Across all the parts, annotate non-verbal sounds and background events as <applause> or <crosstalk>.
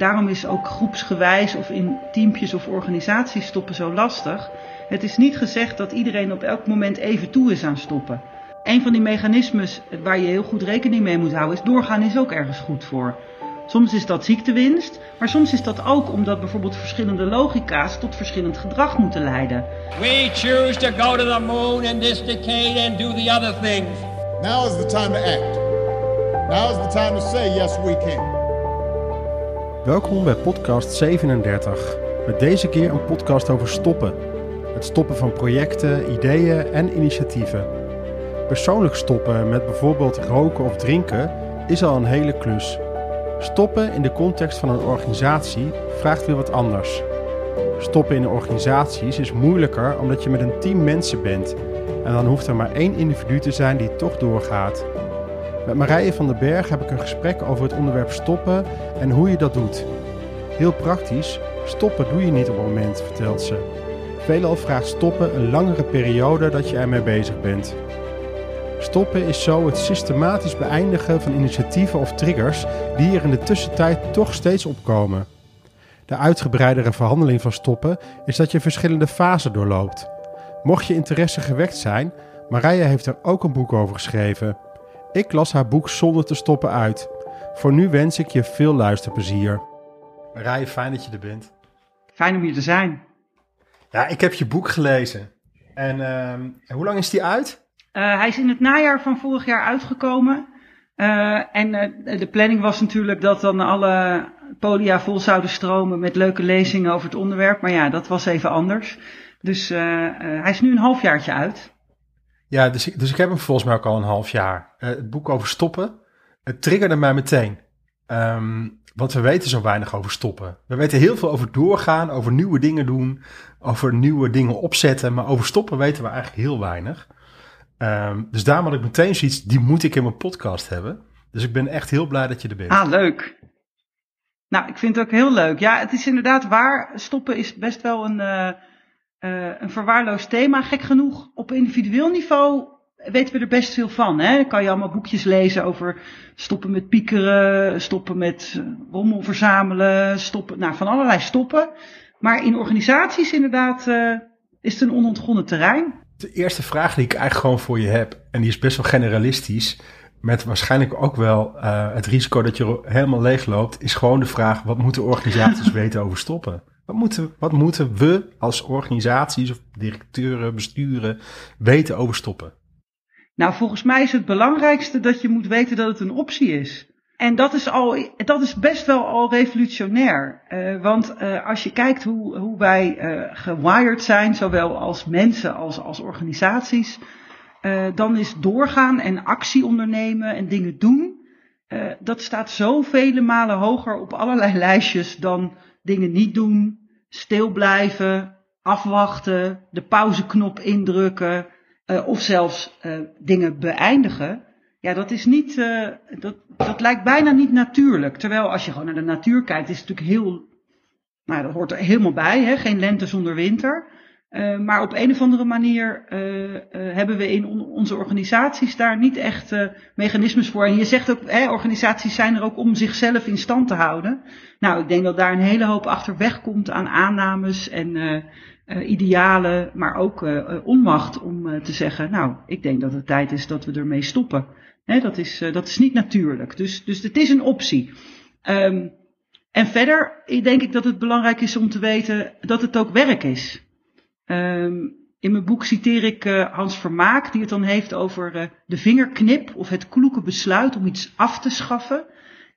Daarom is ook groepsgewijs of in teampjes of organisaties stoppen zo lastig. Het is niet gezegd dat iedereen op elk moment even toe is aan stoppen. Een van die mechanismes waar je heel goed rekening mee moet houden is doorgaan is ook ergens goed voor. Soms is dat ziektewinst, maar soms is dat ook omdat bijvoorbeeld verschillende logica's tot verschillend gedrag moeten leiden. We choose to go to the moon in this decade and do the other things. Now is the time to act. Now is the time to say yes we can. Welkom bij podcast 37. Met deze keer een podcast over stoppen. Het stoppen van projecten, ideeën en initiatieven. Persoonlijk stoppen met bijvoorbeeld roken of drinken is al een hele klus. Stoppen in de context van een organisatie vraagt weer wat anders. Stoppen in organisaties is moeilijker omdat je met een team mensen bent en dan hoeft er maar één individu te zijn die toch doorgaat. Met Marije van den Berg heb ik een gesprek over het onderwerp stoppen en hoe je dat doet. Heel praktisch, stoppen doe je niet op het moment, vertelt ze. Veelal vraagt stoppen een langere periode dat je ermee bezig bent. Stoppen is zo het systematisch beëindigen van initiatieven of triggers die er in de tussentijd toch steeds opkomen. De uitgebreidere verhandeling van stoppen is dat je verschillende fasen doorloopt. Mocht je interesse gewekt zijn, Marije heeft er ook een boek over geschreven. Ik las haar boek zonder te stoppen uit. Voor nu wens ik je veel luisterplezier. Marije, fijn dat je er bent. Fijn om hier te zijn. Ja, ik heb je boek gelezen. En ehm, hoe lang is die uit? Uh, hij is in het najaar van vorig jaar uitgekomen. Uh, en uh, de planning was natuurlijk dat dan alle podia vol zouden stromen met leuke lezingen over het onderwerp. Maar ja, dat was even anders. Dus hij is nu een halfjaartje uit. Ja, dus, dus ik heb hem volgens mij ook al een half jaar. het boek over stoppen, het triggerde mij meteen. Um, want we weten zo weinig over stoppen. We weten heel veel over doorgaan, over nieuwe dingen doen, over nieuwe dingen opzetten. Maar over stoppen weten we eigenlijk heel weinig. Um, dus daarom had ik meteen zoiets, die moet ik in mijn podcast hebben. Dus ik ben echt heel blij dat je er bent. Ah, leuk. Nou, ik vind het ook heel leuk. Ja, het is inderdaad waar. Stoppen is best wel een, uh, uh, een verwaarloosd thema. Gek genoeg, op individueel niveau weten we er best veel van. Hè? Dan kan je allemaal boekjes lezen over stoppen met piekeren, stoppen met eh, rommel verzamelen, stoppen, nou, van allerlei stoppen. Maar in organisaties inderdaad uh, is het een onontgonnen terrein. De eerste vraag die ik eigenlijk gewoon voor je heb, en die is best wel generalistisch, met waarschijnlijk ook wel uh, het risico dat je helemaal leeg loopt, is gewoon de vraag, wat moeten organisaties <laughs> weten over stoppen? Wat moeten, wat moeten we als organisaties of directeuren, besturen weten over stoppen? Nou, volgens mij is het belangrijkste dat je moet weten dat het een optie is. En dat is, al, dat is best wel al revolutionair. Uh, want uh, als je kijkt hoe, hoe wij uh, gewired zijn, zowel als mensen als als organisaties, dan is doorgaan en actie ondernemen en dingen doen, dat staat zoveel malen hoger op allerlei <laughs> lijstjes dan dingen niet doen, stil blijven, afwachten, de pauzeknop indrukken, uh, of zelfs uh, dingen beëindigen. Ja, dat is niet, uh, dat, dat lijkt bijna niet natuurlijk. Terwijl als je gewoon naar de natuur kijkt, is het natuurlijk heel, nou dat hoort er helemaal bij, hè? geen lente zonder winter. Uh, maar op een of andere manier uh, uh, hebben we in on onze organisaties daar niet echt mechanismes voor. En je zegt ook, hè, organisaties zijn er ook om zichzelf in stand te houden. Nou, ik denk dat daar een hele hoop achter wegkomt aan aannames en idealen, maar ook onmacht om te zeggen, nou, ik denk dat het tijd is dat we ermee stoppen. Hè, dat, is, dat is niet natuurlijk. Dus, dus het is een optie. Um, en verder denk ik dat het belangrijk is om te weten dat het ook werk is. Um, in mijn boek citeer ik Hans Vermaak, die het dan heeft over de vingerknip of het kloeke besluit om iets af te schaffen.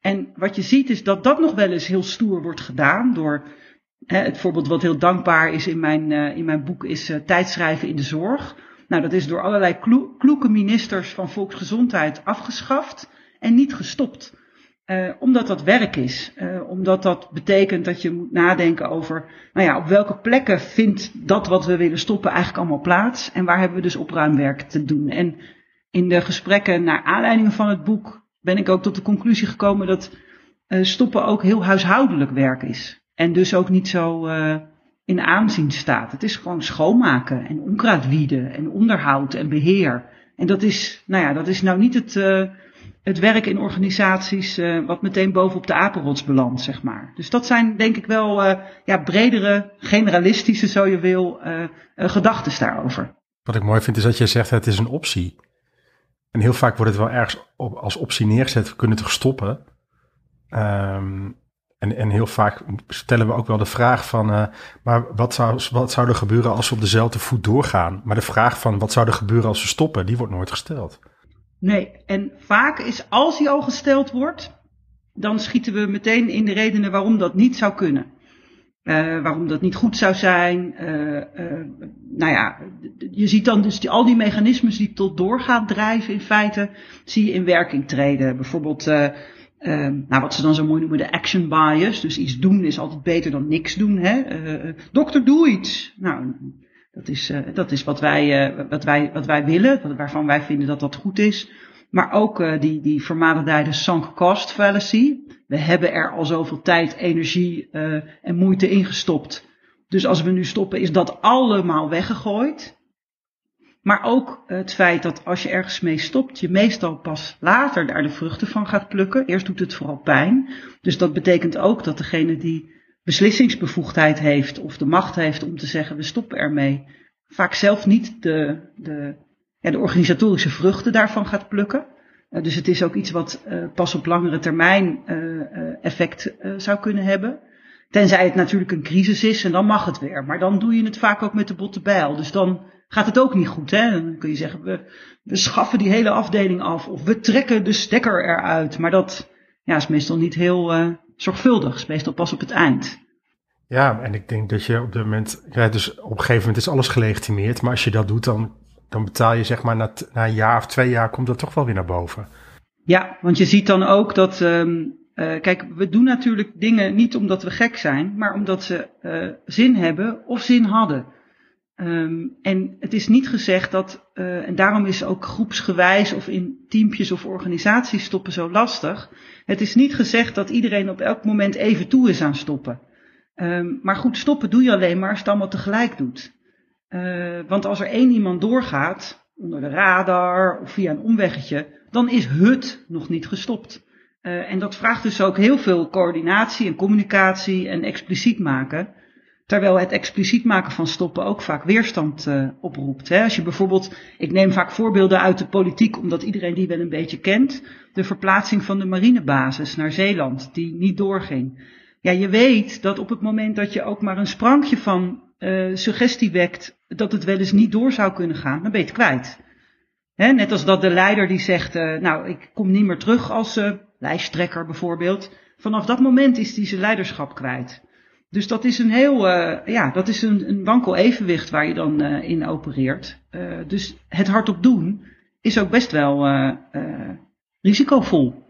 En wat je ziet is dat dat nog wel eens heel stoer wordt gedaan door het voorbeeld wat heel dankbaar is in mijn, uh, in mijn boek is tijdschrijven in de zorg. Nou, dat is door allerlei klo kloeke ministers van volksgezondheid afgeschaft en niet gestopt. Uh, omdat dat werk is. omdat dat betekent dat je moet nadenken over, nou ja, op welke plekken vindt dat wat we willen stoppen eigenlijk allemaal plaats. En waar hebben we dus opruimwerk te doen. En in de gesprekken naar aanleiding van het boek ben ik ook tot de conclusie gekomen dat stoppen ook heel huishoudelijk werk is. En dus ook niet zo in aanzien staat. Het is gewoon schoonmaken en onkruid wieden en onderhoud en beheer. En dat is, nou ja, dat is nou niet het, het werk in organisaties uh, wat meteen bovenop de apenrots belandt, zeg maar. Dus dat zijn denk ik wel uh, ja, bredere, generalistische, zo je wil, uh, gedachten daarover. Wat ik mooi vind is dat je zegt het is een optie. En heel vaak wordt het wel ergens op, als optie neergezet, we kunnen toch stoppen. Um, en, en heel vaak stellen we ook wel de vraag van, maar wat zou, wat zou er gebeuren als we op dezelfde voet doorgaan? Maar de vraag van wat zou er gebeuren als we stoppen, die wordt nooit gesteld. Nee, en vaak is als die al gesteld wordt, dan schieten we meteen in de redenen waarom dat niet zou kunnen. Uh, waarom dat niet goed zou zijn. Uh, uh, nou ja, je ziet dan dus die, al die mechanismes die tot doorgaan drijven in feite, zie je in werking treden. Bijvoorbeeld, nou, wat ze dan zo mooi noemen de action bias. Dus iets doen is altijd beter dan niks doen. Hè? dokter, doe iets. Nou, dat is, uh, dat is wat, wij, uh, wat, wij, wat wij willen, waarvan wij vinden dat dat goed is. Maar ook uh, die, die vermaledijde sunk cost fallacy. We hebben er al zoveel tijd, energie en moeite ingestopt. Dus als we nu stoppen, is dat allemaal weggegooid. Maar ook het feit dat als je ergens mee stopt, je meestal pas later daar de vruchten van gaat plukken. Eerst doet het vooral pijn. Dus dat betekent ook dat degene die beslissingsbevoegdheid heeft of de macht heeft om te zeggen we stoppen ermee, vaak zelf niet de, de, ja, de organisatorische vruchten daarvan gaat plukken. Uh, dus het is ook iets wat uh, pas op langere termijn uh, effect zou kunnen hebben. Tenzij het natuurlijk een crisis is en dan mag het weer. Maar dan doe je het vaak ook met de botte bijl. Dus dan gaat het ook niet goed. Hè? Dan kun je zeggen, we, we schaffen die hele afdeling af. Of we trekken de stekker eruit. Maar dat ja, is meestal niet heel zorgvuldig, is meestal pas op het eind. Ja, en ik denk dat je op dit moment, ja, dus op een gegeven moment is alles gelegitimeerd, maar als je dat doet, dan, dan betaal je zeg maar na, na een jaar of twee jaar komt dat toch wel weer naar boven. Ja, want je ziet dan ook dat, um, uh, kijk, we doen natuurlijk dingen niet omdat we gek zijn, maar omdat ze uh, zin hebben of zin hadden. Um, en het is niet gezegd dat, uh, en daarom is ook groepsgewijs of in teampjes of organisaties stoppen zo lastig. Het is niet gezegd dat iedereen op elk moment even toe is aan stoppen. Um, maar goed, stoppen doe je alleen maar als het allemaal tegelijk doet. Uh, want als er één iemand doorgaat, onder de radar of via een omweggetje, dan is het nog niet gestopt. Uh, en dat vraagt dus ook heel veel coördinatie en communicatie en expliciet maken. Terwijl het expliciet maken van stoppen ook vaak weerstand uh, oproept. Hè. Als je bijvoorbeeld, ik neem vaak voorbeelden uit de politiek, omdat iedereen die wel een beetje kent. De verplaatsing van de marinebasis naar Zeeland, die niet doorging. Ja, je weet dat op het moment dat je ook maar een sprankje van uh, suggestie wekt dat het wel eens niet door zou kunnen gaan, dan ben je het kwijt. Hè, net als dat de leider die zegt, uh, nou ik kom niet meer terug als lijsttrekker bijvoorbeeld. Vanaf dat moment is hij zijn leiderschap kwijt. Dus dat is een heel, uh, ja, dat is een, een wankel evenwicht waar je dan uh, in opereert. Uh, dus het hardop doen is ook best wel risicovol.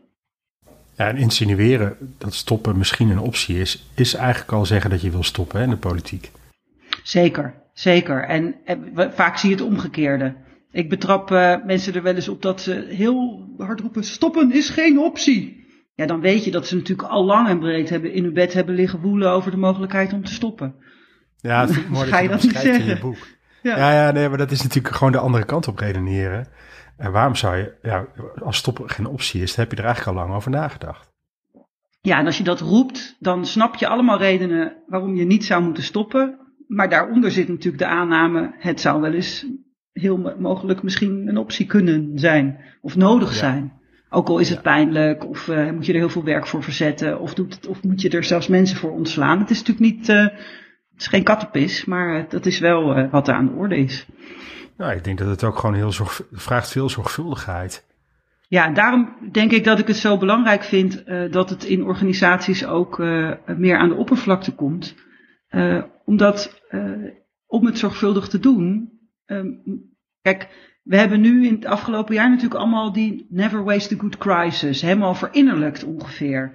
Ja, en insinueren dat stoppen misschien een optie is, is eigenlijk al zeggen dat je wil stoppen hè, in de politiek. Zeker, zeker. En, en vaak zie je het omgekeerde. Ik betrap mensen er wel eens op dat ze heel hard roepen: stoppen is geen optie. Ja, dan weet je dat ze natuurlijk al lang en breed hebben, in hun bed hebben liggen woelen over de mogelijkheid om te stoppen. Ja, dat <laughs> mooi Ga je dat, niet zeggen? in je boek. Ja. ja. Ja, nee, maar dat is natuurlijk gewoon de andere kant op redeneren. En waarom zou je, ja, als stoppen geen optie is, dan heb je er eigenlijk al lang over nagedacht. Ja, en als je dat roept, dan snap je allemaal redenen waarom je niet zou moeten stoppen. Maar daaronder zit natuurlijk de aanname, het zou wel eens heel mogelijk misschien een optie kunnen zijn of nodig ja. zijn. Ook al is het pijnlijk, of uh, moet je er heel veel werk voor verzetten, of, doet het, of moet je er zelfs mensen voor ontslaan. Het is natuurlijk niet, uh, het is geen kattenpis, maar uh, dat is wel wat er aan de orde is. Nou, ik denk dat het ook gewoon heel zorg, vraagt veel zorgvuldigheid. Ja, daarom denk ik dat ik het zo belangrijk vind dat het in organisaties ook meer aan de oppervlakte komt. omdat om het zorgvuldig te doen, kijk, we hebben nu in het afgelopen jaar natuurlijk allemaal die never waste a good crisis helemaal verinnerlijkt ongeveer.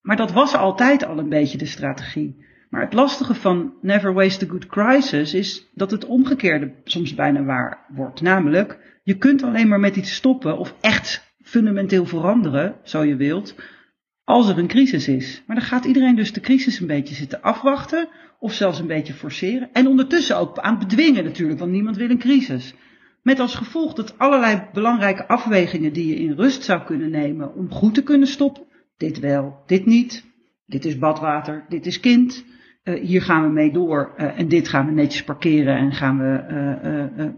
Maar dat was altijd al een beetje de strategie. Maar het lastige van never waste a good crisis is dat het omgekeerde soms bijna waar wordt. Namelijk, je kunt alleen maar met iets stoppen of echt fundamenteel veranderen, zo je wilt, als er een crisis is. Maar dan gaat iedereen dus de crisis een beetje zitten afwachten of zelfs een beetje forceren. En ondertussen ook aan bedwingen natuurlijk, want niemand wil een crisis. Met als gevolg dat allerlei belangrijke afwegingen die je in rust zou kunnen nemen om goed te kunnen stoppen. Dit wel, dit niet. Dit is badwater, dit is kind. Uh, hier gaan we mee door uh, en dit gaan we netjes parkeren en gaan we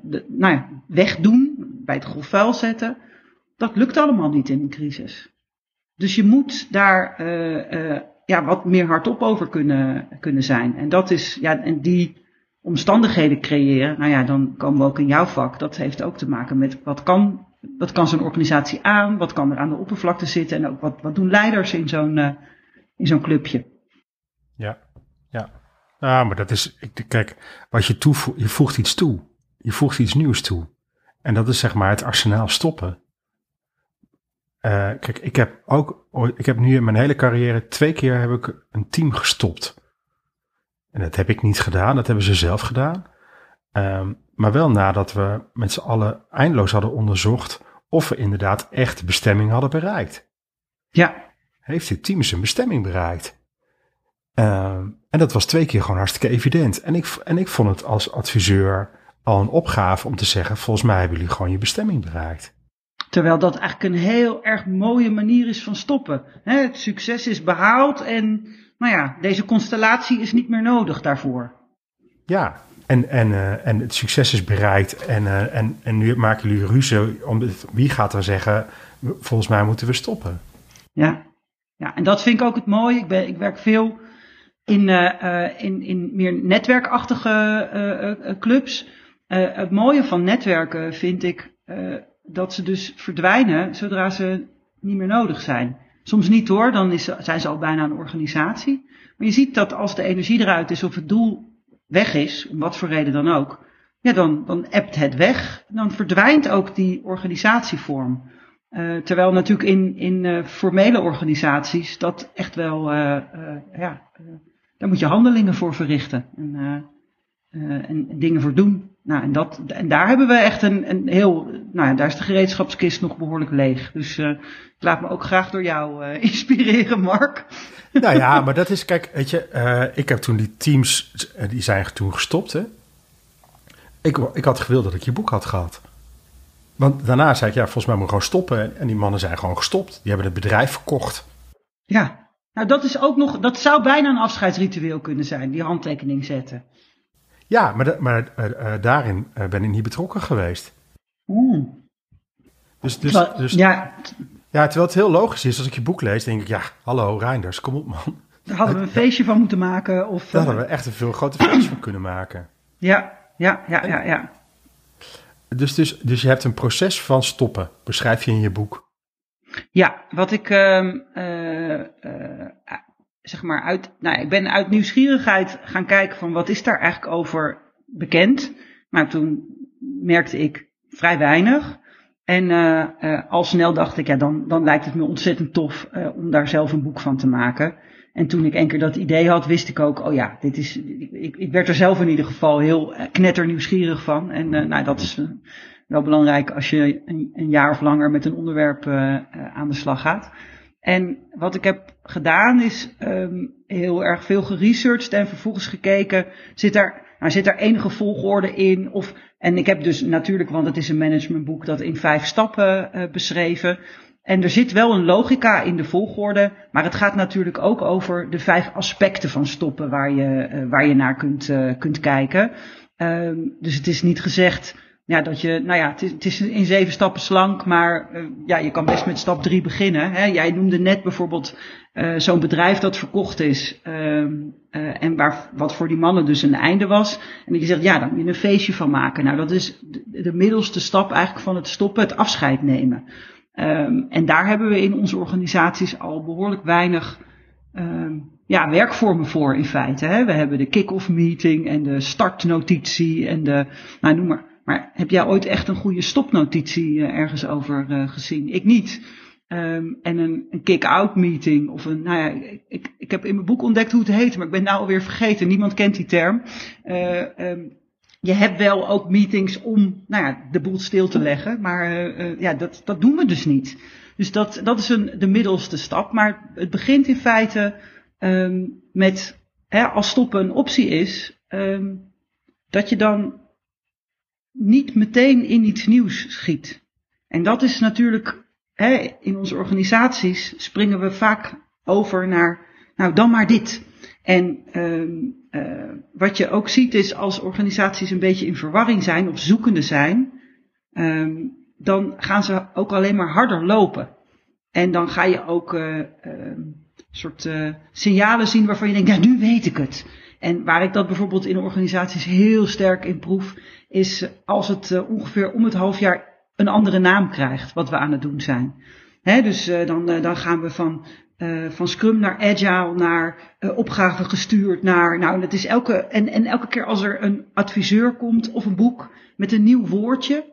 de, nou ja, wegdoen, bij het grof vuil zetten. Dat lukt allemaal niet in een crisis. Dus je moet daar ja, wat meer hardop over kunnen, kunnen zijn. En dat is, ja, en die omstandigheden creëren, nou ja, dan komen we ook in jouw vak. Dat heeft ook te maken met wat kan, wat kan zo'n organisatie aan, wat kan er aan de oppervlakte zitten en ook wat, wat doen leiders in zo'n, uh, in zo'n clubje. Ja, ja. Nou, maar dat is, kijk, wat je toevoegt, je voegt iets toe. Je voegt iets nieuws toe. En dat is zeg maar het arsenaal stoppen. Uh, kijk, ik heb ook, ik heb nu in mijn hele carrière twee keer heb ik een team gestopt. En dat heb ik niet gedaan, dat hebben ze zelf gedaan. Um, maar wel nadat we met z'n allen eindeloos hadden onderzocht of we inderdaad echt bestemming hadden bereikt. Ja. Heeft dit team zijn bestemming bereikt? Um, en dat was twee keer gewoon hartstikke evident. En ik, en ik vond het als adviseur al een opgave om te zeggen: volgens mij hebben jullie gewoon je bestemming bereikt. Terwijl dat eigenlijk een heel erg mooie manier is van stoppen. het succes is behaald en nou ja, deze constellatie is niet meer nodig daarvoor. Ja, en, en, uh, en het succes is bereikt en, uh, en, en nu maken jullie ruzie. Om, wie gaat er zeggen, volgens mij moeten we stoppen? Ja, ja en dat vind ik ook het mooie. Ik, ben, ik werk veel in, uh, in, in meer netwerkachtige clubs. het mooie van netwerken vind ik dat ze dus verdwijnen zodra ze niet meer nodig zijn. Soms niet hoor, dan is, zijn ze al bijna een organisatie. Maar je ziet dat als de energie eruit is of het doel weg is, om wat voor reden dan ook, ja, dan, dan ebt het weg. Dan verdwijnt ook die organisatievorm. Uh, terwijl natuurlijk in, in uh, formele organisaties dat echt wel, uh, ja, daar moet je handelingen voor verrichten en, en dingen voor doen. Nou, en, dat, en daar hebben we echt een, een heel, nou ja, daar is de gereedschapskist nog behoorlijk leeg. Dus uh, ik laat me ook graag door jou uh, <laughs> inspireren, Mark. Nou ja, maar dat is, kijk, weet je, ik heb toen die teams, die zijn toen gestopt, hè. Ik, ik had gewild dat ik je boek had gehad. Want daarna zei ik, ja, volgens mij moet ik gewoon stoppen. En die mannen zijn gewoon gestopt. Die hebben het bedrijf verkocht. Ja, nou dat is ook nog, dat zou bijna een afscheidsritueel kunnen zijn, die handtekening zetten. Ja, maar, maar uh, uh, daarin uh, ben ik niet betrokken geweest. Oeh. Dus, dus, dus, ja. ja, terwijl het heel logisch is, als ik je boek lees, denk ik, ja, hallo Reinders, kom op man. Daar hadden we een <laughs> feestje van moeten maken. Of, Daar hadden we echt een veel groter feestje van kunnen maken. Ja, ja, ja, ja, ja. Dus, dus, dus je hebt een proces van stoppen, beschrijf je in je boek. Ja, wat ik uh, zeg maar uit, nou, ik ben uit nieuwsgierigheid gaan kijken van wat is daar eigenlijk over bekend. Maar toen merkte ik vrij weinig. En uh, al snel dacht ik, ja, dan, dan lijkt het me ontzettend tof uh, om daar zelf een boek van te maken. En toen ik één keer dat idee had, wist ik ook, oh ja, dit is, ik, ik werd er zelf in ieder geval heel knetter nieuwsgierig van. En nou, dat is wel belangrijk als je een, een, jaar of langer met een onderwerp aan de slag gaat. En wat ik heb gedaan is um, heel erg veel geresearched en vervolgens gekeken, zit daar, nou, zit daar enige volgorde in? Of, en ik heb dus natuurlijk, want het is een managementboek, dat in vijf stappen uh, beschreven. En er zit wel een logica in de volgorde, maar het gaat natuurlijk ook over de vijf aspecten van stoppen waar je, uh, waar je naar kunt, uh, kunt kijken. Um, dus het is niet gezegd, ja, dat je, nou ja, het is, het is in zeven stappen slank, maar uh, ja, je kan best met stap drie beginnen. Hè. Jij noemde net bijvoorbeeld uh, zo'n bedrijf dat verkocht is uh, uh, en waar, wat voor die mannen dus een einde was. En dat je zegt, ja, dan moet je een feestje van maken. Nou, dat is de, de middelste stap eigenlijk van het stoppen, het afscheid nemen. Um, en daar hebben we in onze organisaties al behoorlijk weinig um, ja, werkvormen voor in feite. Hè. We hebben de kick-off meeting en de startnotitie en de, nou noem maar maar heb jij ooit echt een goede stopnotitie uh, ergens over uh, gezien? Ik niet. Um, en een, kick-out meeting of een, nou ja, ik, ik heb in mijn boek ontdekt hoe het heet, maar ik ben nou alweer vergeten. Niemand kent die term. Uh, um, je hebt wel ook meetings om, nou ja, de boel stil te leggen, maar ja, dat, dat doen we dus niet. Dus dat, dat is een, de middelste stap. Maar het begint in feite um, met, hè, als stoppen een optie is, dat je dan niet meteen in iets nieuws schiet. En dat is natuurlijk, hè, in onze organisaties springen we vaak over naar, nou dan maar dit. En uh, wat je ook ziet is als organisaties een beetje in verwarring zijn of zoekende zijn, um, dan gaan ze ook alleen maar harder lopen. En dan ga je ook uh, soort uh, signalen zien waarvan je denkt, ja nu weet ik het. En waar ik dat bijvoorbeeld in organisaties heel sterk in proef, is als het uh, ongeveer om het half jaar een andere naam krijgt, wat we aan het doen zijn. Hè, dus uh, dan, dan gaan we van, van Scrum naar Agile, naar opgave gestuurd, naar, nou, dat is elke, en, en elke keer als er een adviseur komt of een boek met een nieuw woordje,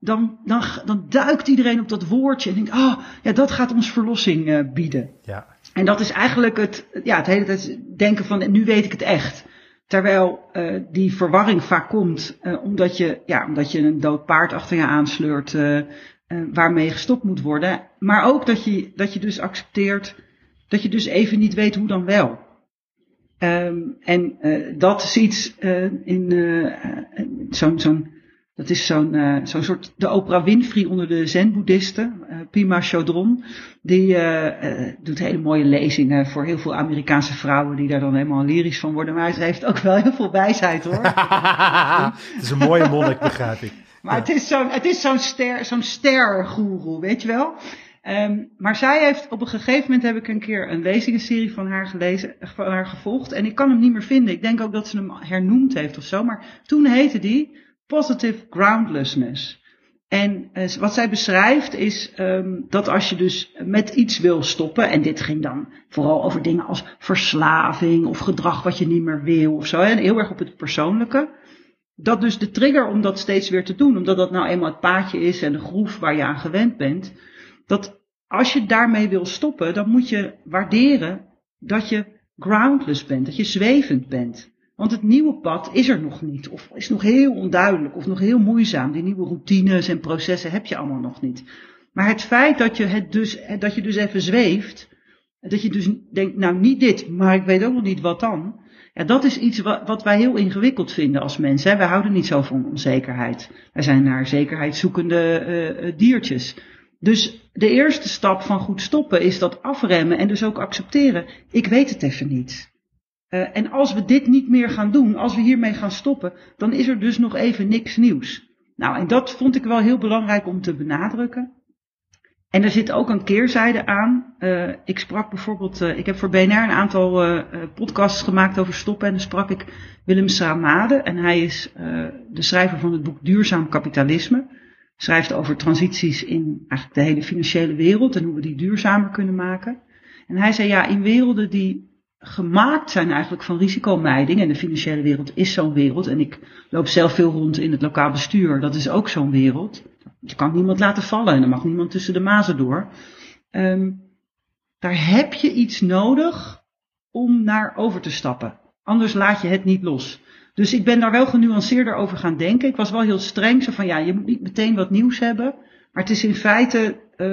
dan, dan, dan duikt iedereen op dat woordje en denkt, ah, oh, ja, dat gaat ons verlossing uh, bieden. Ja. En dat is eigenlijk het, ja, het hele tijd denken van, nu weet ik het echt. Terwijl uh, die verwarring vaak komt, uh, omdat, je, ja, omdat je een dood paard achter je aansleurt, waarmee gestopt moet worden. Maar ook dat je, dat je dus accepteert, dat je dus even niet weet hoe dan wel. Um, en dat is iets in zo'n zo'n dat is zo'n zo'n soort de Oprah Winfrey onder de zen-boeddhisten, Pima Chodron. Die uh, doet hele mooie lezingen voor heel veel Amerikaanse vrouwen die daar dan helemaal lyrisch van worden. Maar ze heeft ook wel heel veel wijsheid hoor. <laughs> het is een mooie monnik, begrijp ik. Maar ja. het is zo'n het is zo'n ster, zo'n stergoeroe, weet je wel. Um, maar zij heeft op een gegeven moment heb ik een keer een lezingenserie van haar gelezen, van haar gevolgd. En ik kan hem niet meer vinden. Ik denk ook dat ze hem hernoemd heeft of zo. Maar toen heette die positive groundlessness. En uh, wat zij beschrijft is um, dat als je dus met iets wil stoppen, en dit ging dan vooral over dingen als verslaving of gedrag wat je niet meer wil of zo, en heel erg op het persoonlijke, dat dus de trigger om dat steeds weer te doen, omdat dat nou eenmaal het paadje is en de groef waar je aan gewend bent, dat als je daarmee wil stoppen, dan moet je waarderen dat je groundless bent, dat je zwevend bent. Want het nieuwe pad is er nog niet, of is nog heel onduidelijk, of nog heel moeizaam. Die nieuwe routines en processen heb je allemaal nog niet. Maar het feit dat je, het dus, dat je dus even zweeft, dat je dus denkt, nou niet dit, maar ik weet ook nog niet wat dan. Ja, dat is iets wat, wij heel ingewikkeld vinden als mensen. Hè. Wij houden niet zo van onzekerheid. Wij zijn naar zekerheid zoekende uh, diertjes. Dus de eerste stap van goed stoppen is dat afremmen en dus ook accepteren. Ik weet het even niet. Uh, en als we dit niet meer gaan doen, als we hiermee gaan stoppen, dan is er dus nog even niks nieuws. Nou, en dat vond ik wel heel belangrijk om te benadrukken. En er zit ook een keerzijde aan. Uh, ik sprak bijvoorbeeld, uh, ik heb voor BNR een aantal podcasts gemaakt over stoppen. En dan sprak ik Willem Sramade. En hij is de schrijver van het boek Duurzaam Kapitalisme. Schrijft over transities in eigenlijk de hele financiële wereld en hoe we die duurzamer kunnen maken. En hij zei ja, in werelden die gemaakt zijn eigenlijk van risicomijding. En de financiële wereld is zo'n wereld. En ik loop zelf veel rond in het lokaal bestuur. Dat is ook zo'n wereld. Je kan niemand laten vallen en er mag niemand tussen de mazen door. Um, daar heb je iets nodig om naar over te stappen. Anders laat je het niet los. Dus ik ben daar wel genuanceerder over gaan denken. Ik was wel heel streng. Zo van ja, je moet niet meteen wat nieuws hebben. Maar het is in feite, uh,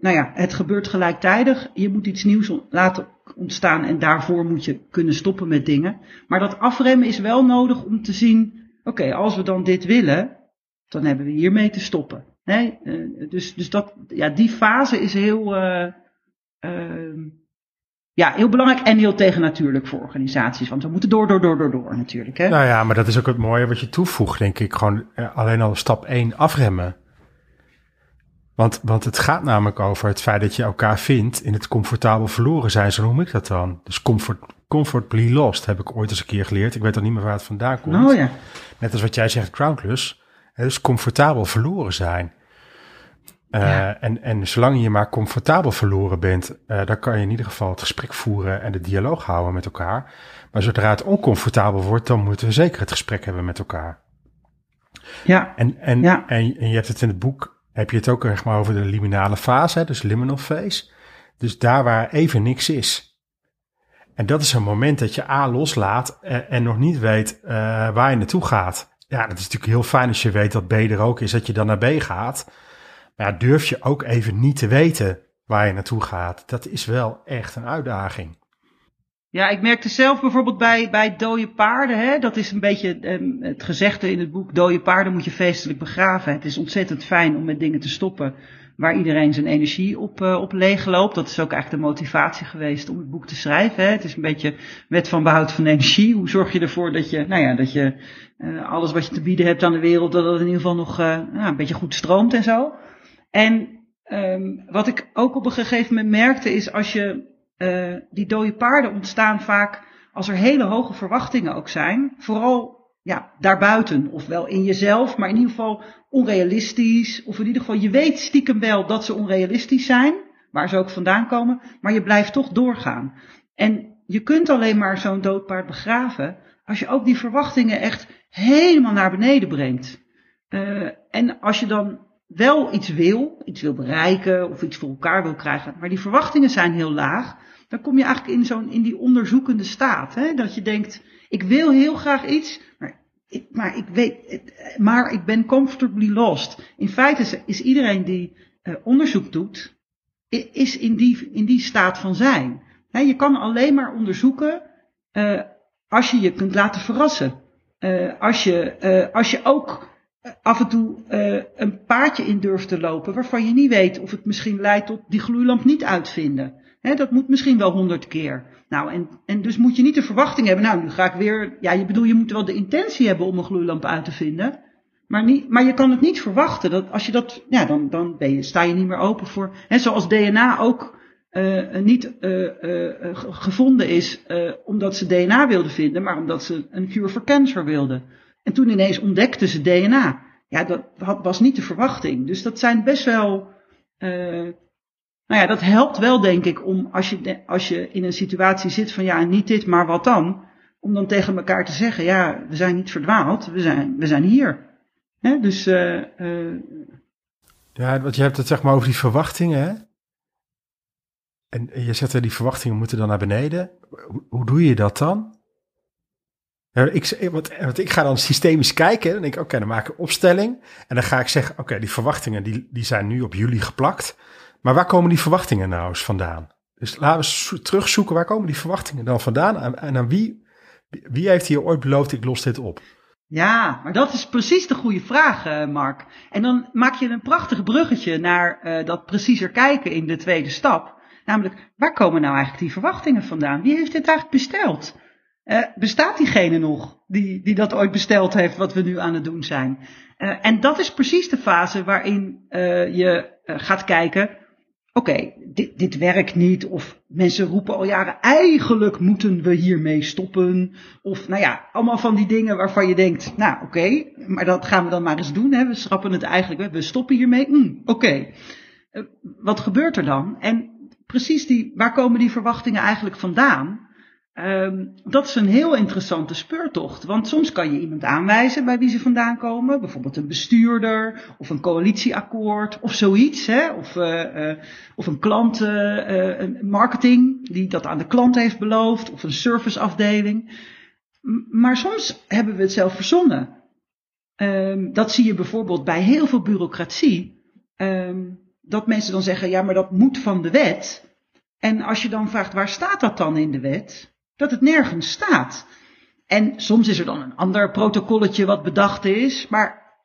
nou ja, het gebeurt gelijktijdig. Je moet iets nieuws laten ontstaan en daarvoor moet je kunnen stoppen met dingen. Maar dat afremmen is wel nodig om te zien, oké, als we dan dit willen, dan hebben we hiermee te stoppen. Uh, dus, dus dat, ja, die fase is heel, uh, uh, ja, heel belangrijk en heel tegennatuurlijk voor organisaties. Want we moeten door, door, door, door, door natuurlijk. Hè? Nou ja, maar dat is ook het mooie wat je toevoegt, denk ik. Gewoon alleen al stap 1 afremmen. Want, want het gaat namelijk over het feit dat je elkaar vindt in het comfortabel verloren zijn. Zo noem ik dat dan. Dus comfort, comfortably lost heb ik ooit eens een keer geleerd. Ik weet al niet meer waar het vandaan komt. Oh ja. Net als wat jij zegt, groundless. Dus comfortabel verloren zijn. Uh, ja. en, en zolang je maar comfortabel verloren bent, uh, dan kan je in ieder geval het gesprek voeren en de dialoog houden met elkaar. Maar zodra het oncomfortabel wordt, dan moeten we zeker het gesprek hebben met elkaar. Ja. En, en, ja. en, en je hebt het in het boek heb je het ook echt maar over de liminale fase, dus liminal phase. Dus daar waar even niks is. En dat is een moment dat je A loslaat en, nog niet weet uh, waar je naartoe gaat. Ja, dat is natuurlijk heel fijn als je weet dat B er ook is, dat je dan naar B gaat. Maar ja, durf je ook even niet te weten waar je naartoe gaat. Dat is wel echt een uitdaging. Ja, ik merkte zelf bijvoorbeeld bij, bij dode paarden, hè, dat is een beetje um, het gezegde in het boek, dode paarden moet je feestelijk begraven. Het is ontzettend fijn om met dingen te stoppen waar iedereen zijn energie op, uh, op leeg loopt. Dat is ook eigenlijk de motivatie geweest om het boek te schrijven. Hè. Het is een beetje wet van behoud van energie. Hoe zorg je ervoor dat je, nou ja, dat je uh, alles wat je te bieden hebt aan de wereld, dat het in ieder geval nog uh, een beetje goed stroomt en zo. En um, wat ik ook op een gegeven moment merkte is als je uh, die dode paarden ontstaan vaak als er hele hoge verwachtingen ook zijn. Vooral ja, daarbuiten, ofwel in jezelf, maar in ieder geval onrealistisch. Of in ieder geval, je weet stiekem wel dat ze onrealistisch zijn, waar ze ook vandaan komen, maar je blijft toch doorgaan. En je kunt alleen maar zo'n doodpaard begraven als je ook die verwachtingen echt helemaal naar beneden brengt. Uh, en als je dan wel iets wil, iets wil bereiken of iets voor elkaar wil krijgen, maar die verwachtingen zijn heel laag, dan kom je eigenlijk in zo'n, in die onderzoekende staat. Hè? Dat je denkt, ik wil heel graag iets, maar ik, maar ik weet, maar ik ben comfortably lost. In feite is, is iedereen die uh, onderzoek doet, is in die, in die staat van zijn. Je kan alleen maar onderzoeken uh, als je je kunt laten verrassen. Uh, als, je, als je ook af en toe een paadje in durft te lopen waarvan je niet weet of het misschien leidt tot die gloeilamp niet uitvinden. He, dat moet misschien wel honderd keer. Nou, en, en dus moet je niet de verwachting hebben, nou, nu ga ik weer, ja, je bedoel, je moet wel de intentie hebben om een gloeilamp uit te vinden. Maar, niet, maar je kan het niet verwachten. Dat als je dat, ja, dan, dan ben je, sta je niet meer open voor. En zoals DNA ook uh, niet gevonden is omdat ze DNA wilden vinden, maar omdat ze een cure voor cancer wilden. En toen ineens ontdekten ze DNA. Ja, dat was niet de verwachting. Dus dat zijn best wel nou ja, dat helpt wel, denk ik, om als je, als je in een situatie zit van ja, niet dit, maar wat dan? Om dan tegen elkaar te zeggen, ja, we zijn niet verdwaald, we zijn, we zijn hier. Hè? Dus. Uh, uh, ja, want je hebt het zeg maar over die verwachtingen, hè? En je zegt die verwachtingen moeten dan naar beneden. Hoe doe je dat dan? Ik, want, want, ik ga dan systemisch kijken. Dan denk ik, oké, dan maak ik een opstelling. En dan ga ik zeggen, oké, die verwachtingen die, die zijn nu op jullie geplakt. Maar waar komen die verwachtingen nou eens vandaan? Dus laten we terugzoeken, waar komen die verwachtingen dan vandaan? En, aan wie, wie heeft hier ooit beloofd, ik los dit op? Ja, maar dat is precies de goede vraag, uh, Mark. En dan maak je een prachtig bruggetje naar dat preciezer kijken in de tweede stap. Namelijk, waar komen nou eigenlijk die verwachtingen vandaan? Wie heeft dit eigenlijk besteld? Uh, bestaat diegene nog die, die dat ooit besteld heeft, wat we nu aan het doen zijn? en dat is precies de fase waarin je gaat kijken, oké, dit, dit werkt niet. Of mensen roepen al jaren, eigenlijk moeten we hiermee stoppen. Of nou ja, allemaal van die dingen waarvan je denkt, nou oké, maar dat gaan we dan maar eens doen. Hè? We schrappen het eigenlijk, we stoppen hiermee. Mm, oké, wat gebeurt er dan? En precies die, waar komen die verwachtingen eigenlijk vandaan? Um, dat is een heel interessante speurtocht. Want soms kan je iemand aanwijzen bij wie ze vandaan komen. Bijvoorbeeld een bestuurder of een coalitieakkoord of zoiets. Hè? Of, uh, uh, of een klant, een marketing die dat aan de klant heeft beloofd. Of een serviceafdeling. Maar soms hebben we het zelf verzonnen. Um, dat zie je bijvoorbeeld bij heel veel bureaucratie. Um, dat mensen dan zeggen, ja maar dat moet van de wet. En als je dan vraagt, waar staat dat dan in de wet? Dat het nergens staat. En soms is er dan een ander protocolletje wat bedacht is, maar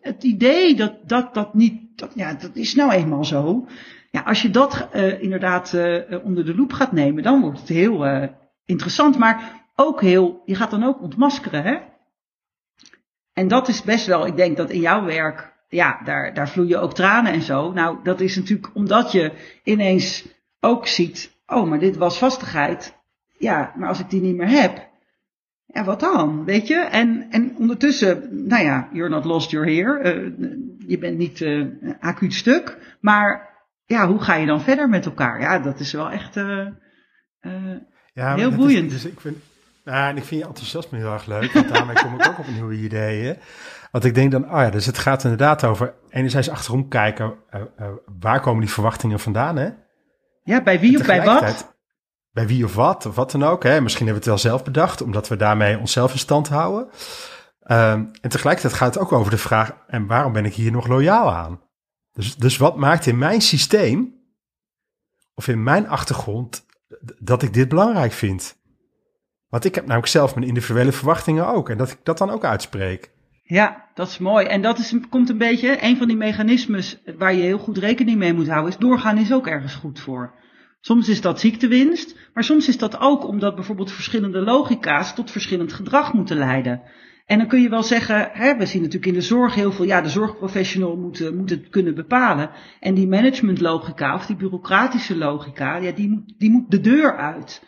het idee dat dat, dat niet, dat, ja, dat is nou eenmaal zo. Ja, als je dat uh, inderdaad uh, onder de loep gaat nemen, dan wordt het heel uh, interessant, maar ook heel, je gaat dan ook ontmaskeren, hè? En dat is best wel, ik denk dat in jouw werk, ja, daar, daar vloeien ook tranen en zo. Nou, dat is natuurlijk omdat je ineens ook ziet, oh, maar dit was vastigheid ja, maar als ik die niet meer heb, ja, wat dan? Weet je? En, en ondertussen, nou ja, you're not lost, you're here. Uh, je bent niet uh, acuut stuk. Maar ja, hoe ga je dan verder met elkaar? Ja, dat is wel echt uh, ja, heel boeiend. Is, dus ik vind, nou, en ik vind je enthousiasme heel erg leuk. Want daarmee kom ik ook op nieuwe ideeën. Want ik denk dan, oh ja, dus het gaat inderdaad over enerzijds achterom kijken, waar komen die verwachtingen vandaan, hè? Ja, bij wie of bij wat? Bij wie of wat, of wat dan ook. Hè. Misschien hebben we het wel zelf bedacht, omdat we daarmee onszelf in stand houden. Um, en tegelijkertijd gaat het ook over de vraag, en waarom ben ik hier nog loyaal aan? Dus, dus wat maakt in mijn systeem, of in mijn achtergrond, dat ik dit belangrijk vind? Want ik heb namelijk zelf mijn individuele verwachtingen ook. En dat ik dat dan ook uitspreek. Ja, dat is mooi. En dat is, komt een beetje, een van die mechanismes waar je heel goed rekening mee moet houden, is doorgaan is ook ergens goed voor. Soms is dat ziektewinst, maar soms is dat ook omdat bijvoorbeeld verschillende logica's tot verschillend gedrag moeten leiden. En dan kun je wel zeggen, hè, we zien natuurlijk in de zorg heel veel, ja, de zorgprofessional moet, moet het kunnen bepalen. En die managementlogica of die bureaucratische logica, ja, die moet, die moet de deur uit.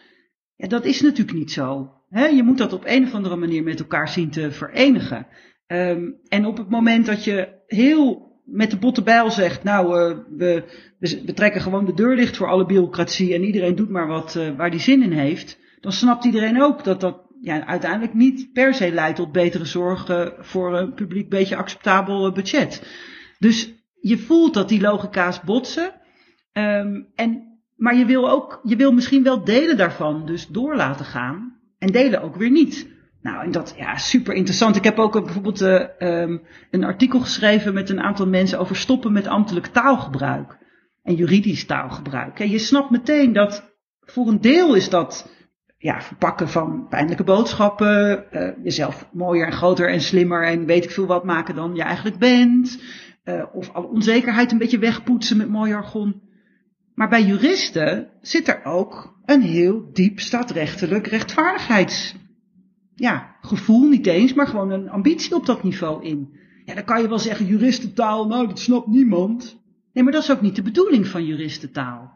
Ja, dat is natuurlijk niet zo. Hè? Je moet dat op een of andere manier met elkaar zien te verenigen. Um, en op het moment dat je heel met de botte bijl zegt, nou, uh, we, we, trekken gewoon de deur dicht voor alle bureaucratie en iedereen doet maar wat uh, waar die zin in heeft, dan snapt iedereen ook dat dat ja, uiteindelijk niet per se leidt tot betere zorg voor een publiek beetje acceptabel budget. Dus je voelt dat die logica's botsen. Um, en, maar je wil ook, je wil misschien wel delen daarvan dus door laten gaan en delen ook weer niet. Nou, en dat, ja, super interessant. Ik heb ook bijvoorbeeld uh, um, een artikel geschreven met een aantal mensen over stoppen met ambtelijk taalgebruik. En juridisch taalgebruik. En je snapt meteen dat voor een deel is dat ja, verpakken van pijnlijke boodschappen, uh, jezelf mooier en groter en slimmer en weet ik veel wat maken dan je eigenlijk bent. Of alle onzekerheid een beetje wegpoetsen met mooi jargon. Maar bij juristen zit er ook een heel diep staatrechtelijk rechtvaardigheids ja, gevoel niet eens, maar gewoon een ambitie op dat niveau in. Ja, dan kan je wel zeggen, juristentaal, nou, dat snapt niemand. Nee, maar dat is ook niet de bedoeling van juristentaal.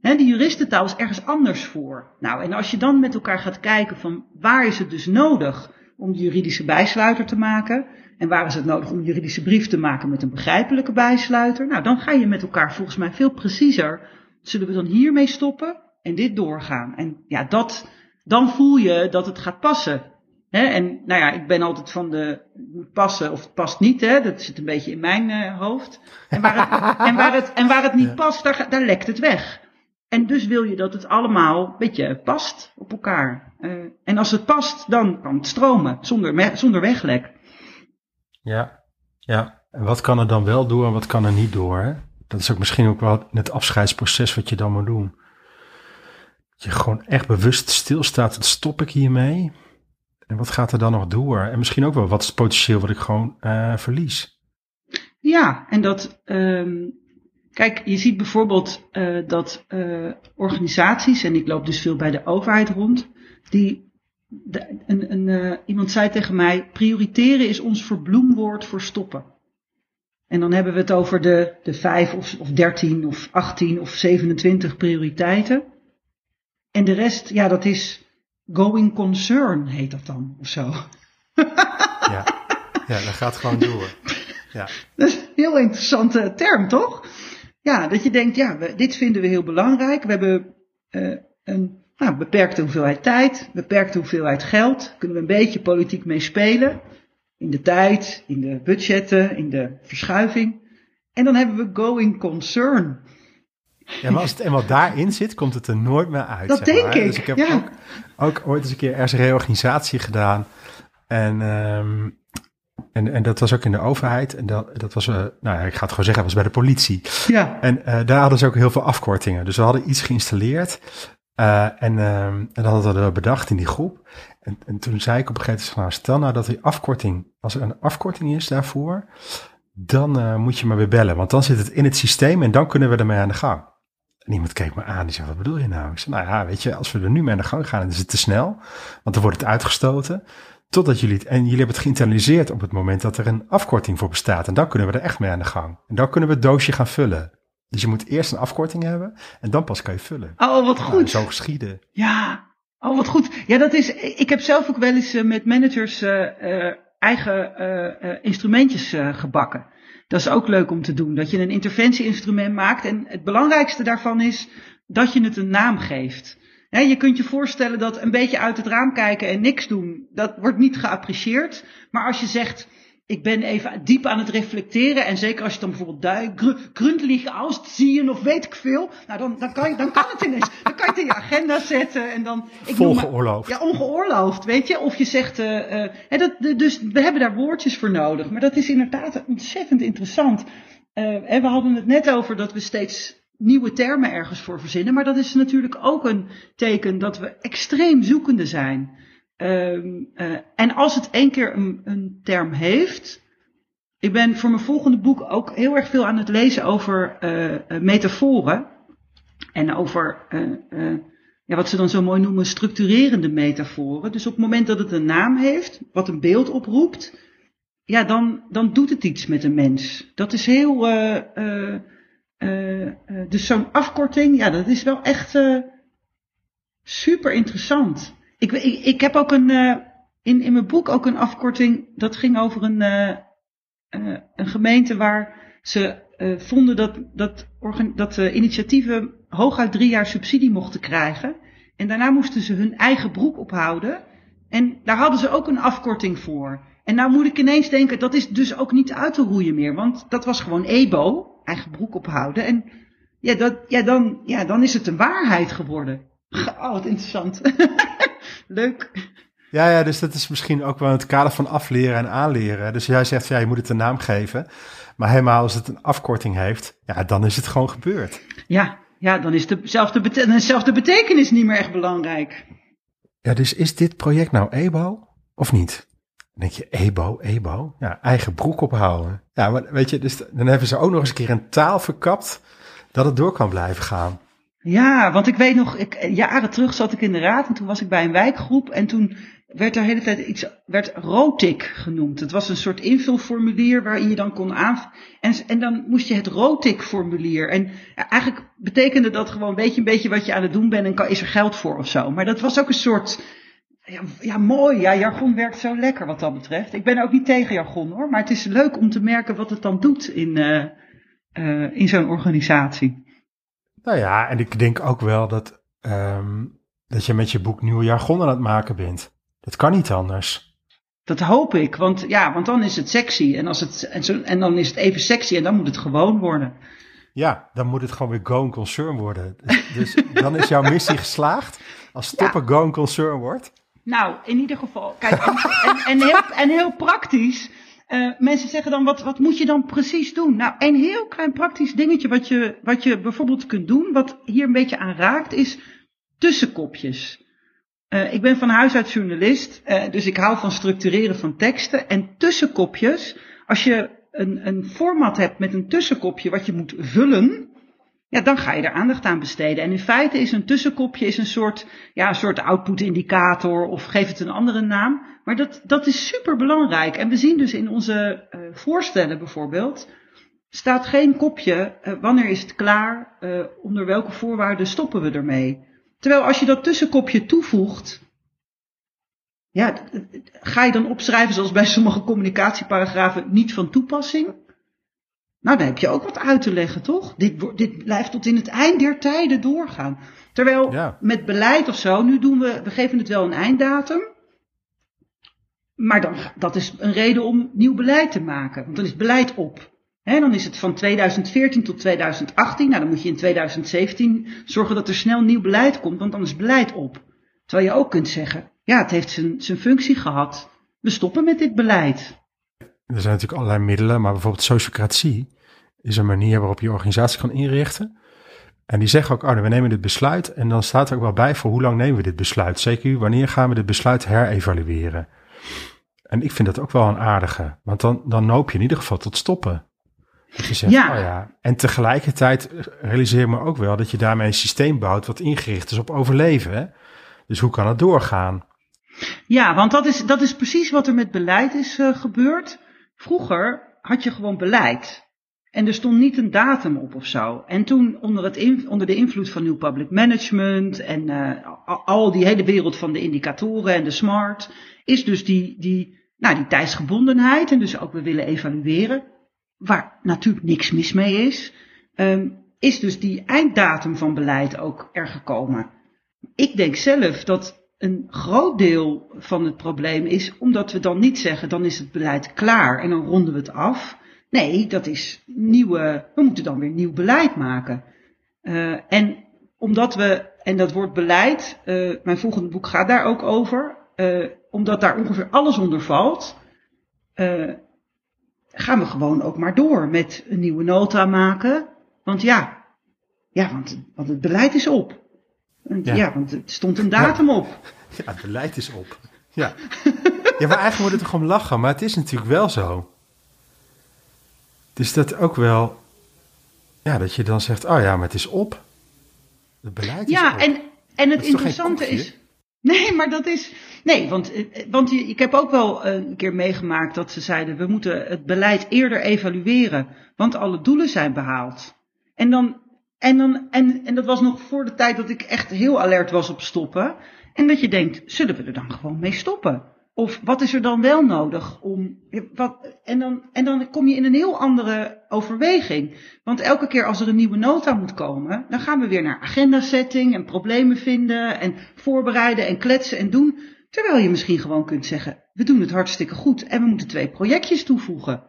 He, die juristentaal is ergens anders voor. Nou, en als je dan met elkaar gaat kijken van waar is het dus nodig om de juridische bijsluiter te maken, en waar is het nodig om juridische brief te maken met een begrijpelijke bijsluiter, nou, dan ga je met elkaar volgens mij veel preciezer, zullen we dan hiermee stoppen en dit doorgaan. En ja, dat, dan voel je dat het gaat passen. Hè, en nou ja, ik ben altijd van de moet passen of het past niet. Hè, dat zit een beetje in mijn uh, hoofd. En waar het, <laughs> en waar het, en waar het niet past, daar, daar lekt het weg. En dus wil je dat het allemaal een beetje past op elkaar. Uh, en als het past, dan kan het stromen zonder, zonder weglek. Ja, ja. En wat kan er dan wel door en wat kan er niet door? Hè? Dat is ook misschien ook wel het afscheidsproces wat je dan moet doen. Dat je gewoon echt bewust stilstaat. Wat stop ik hiermee? En wat gaat er dan nog door? En misschien ook wel, wat is het potentieel wat ik gewoon uh, verlies? Ja, en dat, um, kijk, je ziet bijvoorbeeld uh, dat uh, organisaties, en ik loop dus veel bij de overheid rond, die, een, iemand zei tegen mij, prioriteren is ons verbloemwoord voor stoppen. En dan hebben we het over de, de vijf of, of dertien of achttien of 27 prioriteiten. En de rest, ja, dat is Going concern heet dat dan, of zo. ja. ja, dat gaat gewoon door. Ja. <laughs> Dat is een heel interessante term, toch? Ja, dat je denkt, ja, we, dit vinden we heel belangrijk. We hebben uh, een nou, beperkte hoeveelheid tijd, beperkte hoeveelheid geld. Kunnen we een beetje politiek mee spelen. In de tijd, in de budgetten, in de verschuiving. En dan hebben we going concern. <laughs> Ja, maar als het eenmaal daarin zit, komt het er nooit meer uit. Dat denk ik. Dus ik heb ja. ook, ook, ooit eens een keer ergens een reorganisatie gedaan. En, um, en, en dat was ook in de overheid. En dat, dat was, uh, nou ja, ik ga het gewoon zeggen, was bij de politie. Ja. En uh, daar hadden ze ook heel veel afkortingen. Dus we hadden iets geïnstalleerd. Uh, en, um, en dat hadden we bedacht in die groep. En, en toen zei ik op een gegeven moment, stel nou dat die afkorting, als er een afkorting is daarvoor, dan moet je maar weer bellen. Want dan zit het in het systeem en dan kunnen we ermee aan de gang. En iemand keek me aan, die zei, wat bedoel je nou? Ik zei, nou ja, weet je, als we er nu mee aan de gang gaan, dan is het te snel. Want dan wordt het uitgestoten. Totdat jullie het, en jullie hebben het geïnternaliseerd op het moment dat er een afkorting voor bestaat. En dan kunnen we er echt mee aan de gang. En dan kunnen we het doosje gaan vullen. Dus je moet eerst een afkorting hebben en dan pas kan je vullen. Oh, wat goed. Nou, zo geschieden. Ja, oh, wat goed. Ja, dat is, ik heb zelf ook wel eens met managers uh, uh, eigen uh, instrumentjes gebakken. Dat is ook leuk om te doen. Dat je een interventieinstrument maakt. En het belangrijkste daarvan is dat je het een naam geeft. je kunt je voorstellen dat een beetje uit het raam kijken en niks doen, dat wordt niet geapprecieerd. Maar als je zegt, ik ben even diep aan het reflecteren. En zeker als je dan bijvoorbeeld duik, gründlich ausziehen of weet ik veel. Nou, dan, dan, kan, je, dan kan het ineens. Dan kan je het in je agenda zetten. En dan, ik Volgeoorloofd. ja, ongeoorloofd, weet je. Of je zegt, uh, uh, dat, dus we hebben daar woordjes voor nodig. Maar dat is inderdaad ontzettend interessant. Uh, we hadden het net over dat we steeds nieuwe termen ergens voor verzinnen. Maar dat is natuurlijk ook een teken dat we extreem zoekende zijn. Um, uh, en als het één keer een, een, term heeft. Ik ben voor mijn volgende boek ook heel erg veel aan het lezen over uh, metaforen. En over ja, wat ze dan zo mooi noemen structurerende metaforen. Dus op het moment dat het een naam heeft, wat een beeld oproept, ja, dan, dan doet het iets met een mens. Dat is heel. dus zo'n afkorting, ja, dat is wel echt super interessant. Ik, ik, ik heb ook een, uh, in, in mijn boek ook een afkorting, dat ging over een, uh, uh, een gemeente waar ze vonden dat, dat, dat initiatieven hooguit drie jaar subsidie mochten krijgen. En daarna moesten ze hun eigen broek ophouden. En daar hadden ze ook een afkorting voor. En nou moet ik ineens denken, dat is dus ook niet uit te roeien meer. Want dat was gewoon EBO, eigen broek ophouden. En ja, dat, ja, dan, ja, dan is het een waarheid geworden. Oh, wat interessant. <laughs> Leuk. Ja, ja, dus dat is misschien ook wel in het kader van afleren en aanleren. Dus jij zegt, ja, je moet het een naam geven. Maar helemaal als het een afkorting heeft, ja, dan is het gewoon gebeurd. Ja, ja dan is dezelfde, bete betekenis niet meer echt belangrijk. Ja, dus is dit project nou EBO of niet? Dan denk je, EBO, EBO? Ja, eigen broek ophouden. Ja, maar weet je, dus dan hebben ze ook nog eens een keer een taal verkapt dat het door kan blijven gaan. Ja, want ik weet nog, ik, jaren terug zat ik in de raad en toen was ik bij een wijkgroep en toen werd er de hele tijd iets, werd rotik genoemd. Het was een soort invulformulier waarin je dan kon aan, en, en dan moest je het rotik formulier. En eigenlijk betekende dat gewoon, weet je een beetje wat je aan het doen bent en is er geld voor of zo. Maar dat was ook een soort, ja, ja, mooi. Ja, jargon werkt zo lekker wat dat betreft. Ik ben ook niet tegen jargon hoor, maar het is leuk om te merken wat het dan doet in, uh, uh, in zo'n organisatie. Nou ja, en ik denk ook wel dat, um, dat je met je boek nieuwe jargon aan het maken bent. Dat kan niet anders. Dat hoop ik, want ja, want dan is het sexy. En, als het, en, zo, en dan is het even sexy en dan moet het gewoon worden. Ja, dan moet het gewoon weer going concern worden. Dus, dus dan is jouw missie geslaagd als stoppen ja. going concern wordt. Nou, in ieder geval. Kijk, en, en, en, heel, en heel praktisch. Uh, mensen zeggen dan, wat, wat moet je dan precies doen? Nou, een heel klein praktisch dingetje wat je, wat je bijvoorbeeld kunt doen, wat hier een beetje aan raakt, is tussenkopjes. Uh, ik ben van huis uit journalist, uh, dus ik hou van structureren van teksten. En tussenkopjes, als je een, een format hebt met een tussenkopje wat je moet vullen, ja, dan ga je er aandacht aan besteden. En in feite is een tussenkopje is een soort, ja, een soort output indicator of geef het een andere naam. Maar dat, dat is super belangrijk. En we zien dus in onze uh, voorstellen bijvoorbeeld, staat geen kopje, uh, wanneer is het klaar, uh, onder welke voorwaarden stoppen we ermee. Terwijl als je dat tussenkopje toevoegt, ja, ga je dan opschrijven zoals bij sommige communicatieparagrafen niet van toepassing? Nou, dan heb je ook wat uit te leggen, toch? Dit, dit blijft tot in het eind der tijden doorgaan. Terwijl ja. met beleid of zo, nu doen we, we geven het wel een einddatum. Maar dan, dat is een reden om nieuw beleid te maken. Want dan is beleid op. He, dan is het van 2014 tot 2018. Nou, dan moet je in 2017 zorgen dat er snel nieuw beleid komt, want dan is beleid op. Terwijl je ook kunt zeggen, ja, het heeft zijn, zijn functie gehad. We stoppen met dit beleid. Er zijn natuurlijk allerlei middelen, maar bijvoorbeeld sociocratie is een manier waarop je organisatie kan inrichten. En die zeggen ook, oh, we nemen dit besluit. En dan staat er ook wel bij voor hoe lang nemen we dit besluit. Zeker wanneer gaan we dit besluit herevalueren. En ik vind dat ook wel een aardige. Want dan, dan noop je in ieder geval tot stoppen. Dat je zegt, ja. Oh ja. En tegelijkertijd realiseer me ook wel dat je daarmee een systeem bouwt wat ingericht is op overleven. Hè? Dus hoe kan het doorgaan? Ja, want dat is, dat is precies wat er met beleid is uh, gebeurd. Vroeger had je gewoon beleid. En er stond niet een datum op of zo. En toen onder, het onder de invloed van New Public Management en uh, al die hele wereld van de indicatoren en de smart, is dus die, die, nou, die tijdsgebondenheid en dus ook we willen evalueren, waar natuurlijk niks mis mee is, um, is dus die einddatum van beleid ook er gekomen. Ik denk zelf dat een groot deel van het probleem is omdat we dan niet zeggen, dan is het beleid klaar en dan ronden we het af. Nee, dat is nieuwe, we moeten dan weer nieuw beleid maken. Uh, en omdat we, en dat woord beleid, uh, mijn volgende boek gaat daar ook over, uh, omdat daar ongeveer alles onder valt, gaan we gewoon ook maar door met een nieuwe nota maken. Want ja, Ja, want, want het beleid is op. Want, Ja. ja. want het stond een datum op. <laughs> Ja, het beleid is op. Ja. ja, maar eigenlijk wordt het toch om lachen, maar het is natuurlijk wel zo. Dus dat ook wel, ja, dat je dan zegt, oh ja, maar het is op. Het beleid is Ja, op. en, en het is interessante is. Nee, maar dat is. Nee, want, eh, want je- ik heb ook wel eh, een keer meegemaakt dat ze zeiden: we moeten het beleid eerder evalueren, want alle doelen zijn behaald. En dan. En, dan, en, en dat was nog voor de tijd dat ik echt heel alert was op stoppen. En dat je denkt, zullen we er dan gewoon mee stoppen? Of wat is er dan wel nodig om. Wat, en, dan, en dan kom je in een heel andere overweging. Want elke keer als er een nieuwe nota moet komen, dan gaan we weer naar agendasetting en problemen vinden en voorbereiden en kletsen en doen. Terwijl je misschien gewoon kunt zeggen, we doen het hartstikke goed en we moeten twee projectjes toevoegen.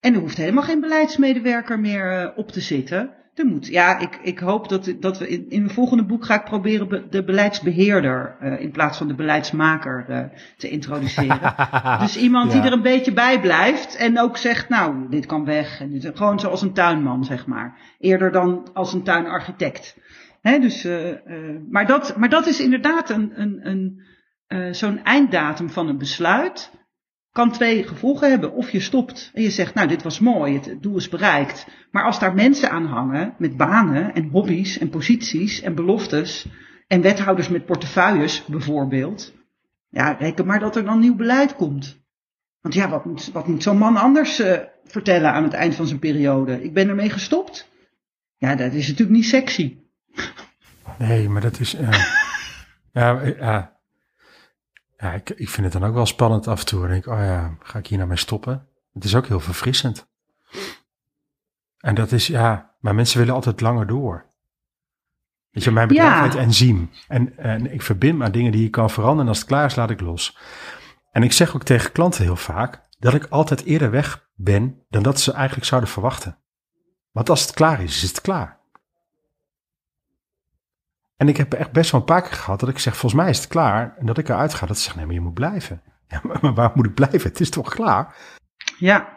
En er hoeft helemaal geen beleidsmedewerker meer eh, op te zitten. Er moet, ja, ik, ik hoop dat, dat we in, in mijn volgende boek ga ik proberen be- de beleidsbeheerder eh, in plaats van de beleidsmaker eh, te introduceren. <laughs> dus iemand die er een beetje bij blijft en ook zegt, nou, dit kan weg. En dit, gewoon zoals een tuinman, zeg maar. Eerder dan als een tuinarchitect. Hè, dus, eh, maar, dat, maar dat is inderdaad een, een, een, zo'n einddatum van een besluit kan twee gevolgen hebben. Of je stopt en je zegt, nou, dit was mooi, het doel is bereikt. Maar als daar mensen aan hangen met banen en hobby's en posities en beloftes en wethouders met portefeuilles bijvoorbeeld. Ja, reken maar dat er dan nieuw beleid komt. Want ja, wat moet, wat zo'n man anders eh, vertellen aan het eind van zijn periode? Ik ben ermee gestopt. Ja, dat is natuurlijk niet sexy. Nee, maar dat is. eh, <laughs> ja, eh, ja. Ja ik, ik vind het dan ook wel spannend af en toe. Dan denk ik, oh ja, ga ik hier nou mee stoppen? Het is ook heel verfrissend. En dat is, ja, maar mensen willen altijd langer door. Weet je, mijn bedrijf Ja. heet Enzym. En, en ik verbind me aan dingen die je kan veranderen. En als het klaar is, laat ik los. En ik zeg ook tegen klanten heel vaak dat ik altijd eerder weg ben dan dat ze eigenlijk zouden verwachten. Want als het klaar is, is het klaar. En ik heb echt best wel een paar keer gehad dat ik zeg, volgens mij is het klaar. En dat ik eruit ga, dat ze zeggen, nee, maar je moet blijven. <laughs> Ja, maar, maar waar moet ik blijven? Het is toch klaar? Ja,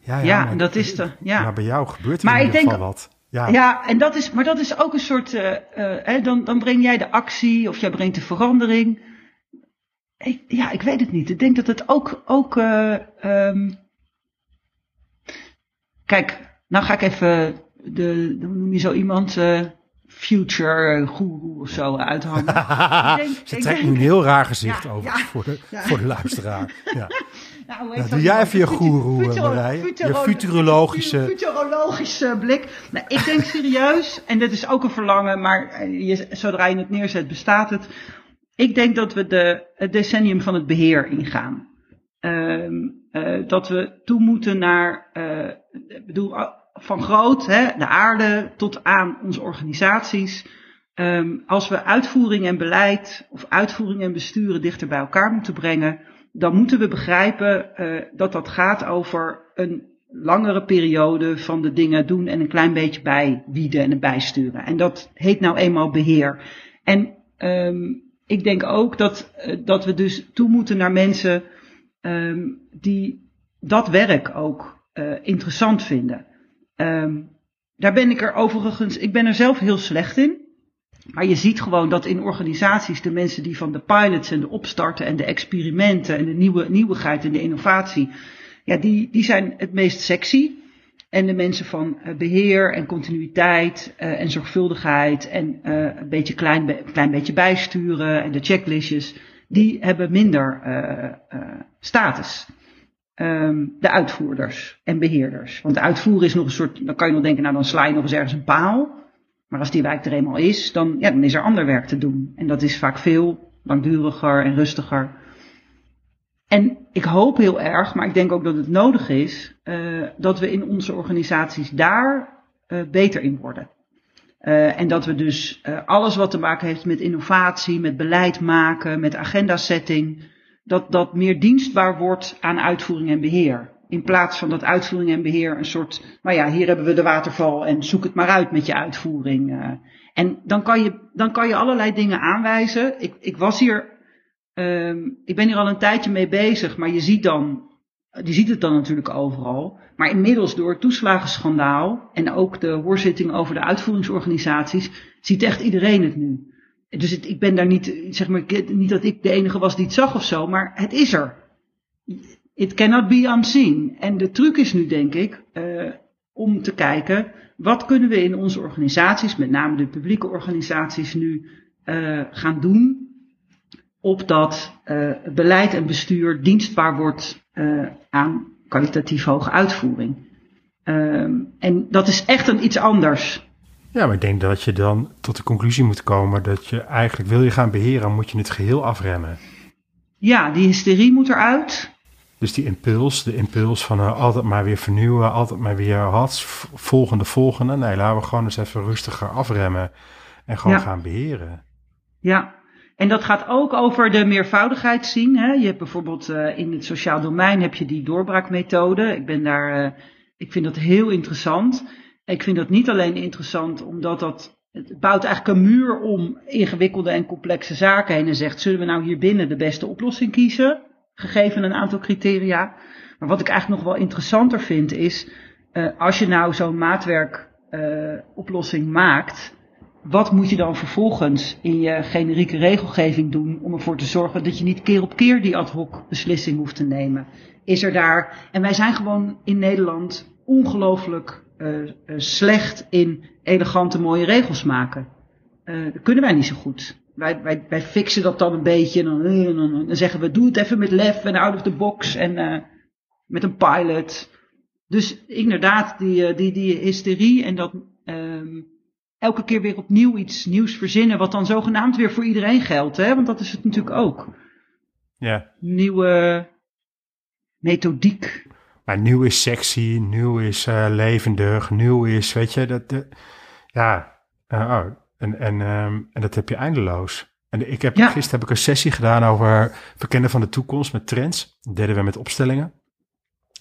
Ja, Ja, maar, dat is de- ja. Maar bij jou gebeurt er Maar in ieder geval wat. Ja, Ja, en dat is, maar dat is ook een soort. eh, eh, hè, dan, dan breng jij de actie of jij brengt de verandering. Ik, ja, ik weet het niet. Ik denk dat het ook. ook eh, ehm, kijk, nou ga ik even. De, hoe noem je zo iemand? Eh, future guru of zo uithangen. <laughs> Ik denk- Ze ik trekt nu een heel raar gezicht Ja, over ja, voor, de, ja. voor de luisteraar. Ja. <laughs> Nou, Nou, doe jij even je goeroe, Marije. Je futuro- futurologische- <laughs> Futurologische blik. Nou, ik denk serieus, en dat is ook een verlangen, maar eh, je, zodra je het neerzet bestaat het. Ik denk dat we de, het decennium van het beheer ingaan. Ehm, eh, dat we toe moeten naar, eh, ik bedoel, van groot, hè, de aarde, tot aan onze organisaties. Ehm, als we uitvoering en beleid, of uitvoering en besturen dichter bij elkaar moeten brengen, dan moeten we begrijpen eh, dat dat gaat over een langere periode van de dingen doen en een klein beetje bijwieden en bijsturen. En dat heet nou eenmaal beheer. En ehm, ik denk ook dat, eh, dat we dus toe moeten naar mensen ehm, die dat werk ook eh, interessant vinden. Ehm, daar ben ik er overigens, ik ben er zelf heel slecht in. Maar je ziet gewoon dat in organisaties de mensen die van de pilots en de opstarten en de experimenten en de nieuwe, nieuwigheid en de innovatie, ja, die, die zijn het meest sexy. En de mensen van eh, beheer en continuïteit eh, en zorgvuldigheid en eh, een beetje klein, klein beetje bijsturen en de checklistjes, die hebben minder status. Ehm, de uitvoerders en beheerders. Want uitvoeren is nog een soort, dan kan je nog denken, nou dan sla je nog eens ergens een paal. Maar als die wijk er eenmaal is, dan, ja, dan is er ander werk te doen. En dat is vaak veel langduriger en rustiger. En ik hoop heel erg, maar ik denk ook dat het nodig is, eh, dat we in onze organisaties daar eh, beter in worden. Eh, en dat we dus alles wat te maken heeft met innovatie, met beleid maken, met agendasetting, dat dat meer dienstbaar wordt aan uitvoering en beheer. In plaats van dat uitvoering en beheer een soort, nou ja, hier hebben we de waterval en zoek het maar uit met je uitvoering. eh. En dan kan je, dan kan je allerlei dingen aanwijzen. Ik, ik was hier, ehm, ik ben hier al een tijdje mee bezig, maar je ziet dan die ziet het dan natuurlijk overal. Maar inmiddels door het toeslagenschandaal en ook de hoorzitting over de uitvoeringsorganisaties, ziet echt iedereen het nu. Dus ik ben daar niet, zeg maar, niet dat ik de enige was die het zag of zo, maar het is er. It cannot be unseen. En de truc is nu, denk ik, uh, om te kijken, wat kunnen we in onze organisaties, met name de publieke organisaties, nu uh, gaan doen, opdat uh, beleid en bestuur dienstbaar wordt aan kwalitatief hoge uitvoering. Um, en dat is echt een iets anders. Ja, maar ik denk dat je dan tot de conclusie moet komen dat je eigenlijk wil je gaan beheren, moet je het geheel afremmen. Ja, die hysterie moet eruit. Dus die impuls, de impuls van uh, altijd maar weer vernieuwen, altijd maar weer had, volgende, volgende. Nee, laten we gewoon eens even rustiger afremmen en gewoon ja. gaan beheren. Ja, en dat gaat ook over de meervoudigheid zien. Hè? Je hebt bijvoorbeeld uh, in het sociaal domein heb je die doorbraakmethode. Ik ben daar, uh, ik vind dat heel interessant. Ik vind dat niet alleen interessant omdat dat het bouwt eigenlijk een muur om ingewikkelde en complexe zaken heen en zegt: zullen we nou hier binnen de beste oplossing kiezen? Gegeven een aantal criteria. Maar wat ik eigenlijk nog wel interessanter vind is: uh, als je nou zo'n maatwerkoplossing uh, maakt, wat moet je dan vervolgens in je generieke regelgeving doen om ervoor te zorgen dat je niet keer op keer die ad hoc beslissing hoeft te nemen? Is er daar, en wij zijn gewoon in Nederland ongelooflijk slecht in elegante mooie regels maken. Uh, dat kunnen wij niet zo goed. Wij, wij, wij fixen dat dan een beetje en dan, dan, dan zeggen we doe het even met lef en out of the box en met een pilot. Dus inderdaad, die, die, die hysterie en dat um, elke keer weer opnieuw iets nieuws verzinnen, wat dan zogenaamd weer voor iedereen geldt, hè? want dat is het natuurlijk ook. Ja. Nieuwe methodiek. Maar nieuw is sexy, nieuw is uh, levendig, nieuw is, weet je, dat, de, ja, uh, oh, en, en, um, en dat heb je eindeloos. En ik heb, ja. gisteren heb ik een sessie gedaan over verkennen van de toekomst met trends. Dat deden we met opstellingen.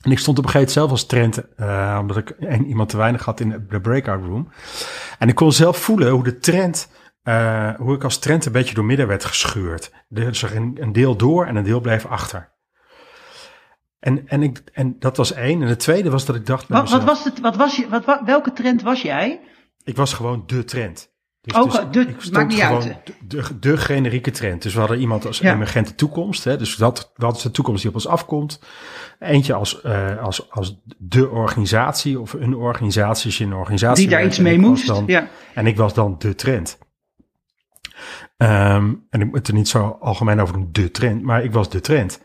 En ik stond op een gegeven moment zelf als trend, uh, omdat ik een, iemand te weinig had in de breakout room. En ik kon zelf voelen hoe de trend, uh, hoe ik als trend een beetje door midden werd gescheurd. Dus er een, een deel door en een deel bleef achter. En, en, ik, en dat was één. En het tweede was dat ik dacht. Wat, wat was het? Wat was je? Wat, welke trend was jij? Ik was gewoon de trend. Dus, Ook, dus de, ik maakt niet uit. De, de, de, generieke trend. Dus we hadden iemand als ja. emergente toekomst. Hè, dus dat, dat is de toekomst die op ons afkomt. Eentje als, uh, als, als de organisatie of een organisatie. Als je een organisatie die daar iets mee moest. Dan, ja. En ik was dan de trend. Um, en ik moet er niet zo algemeen over een de trend, maar ik was de trend.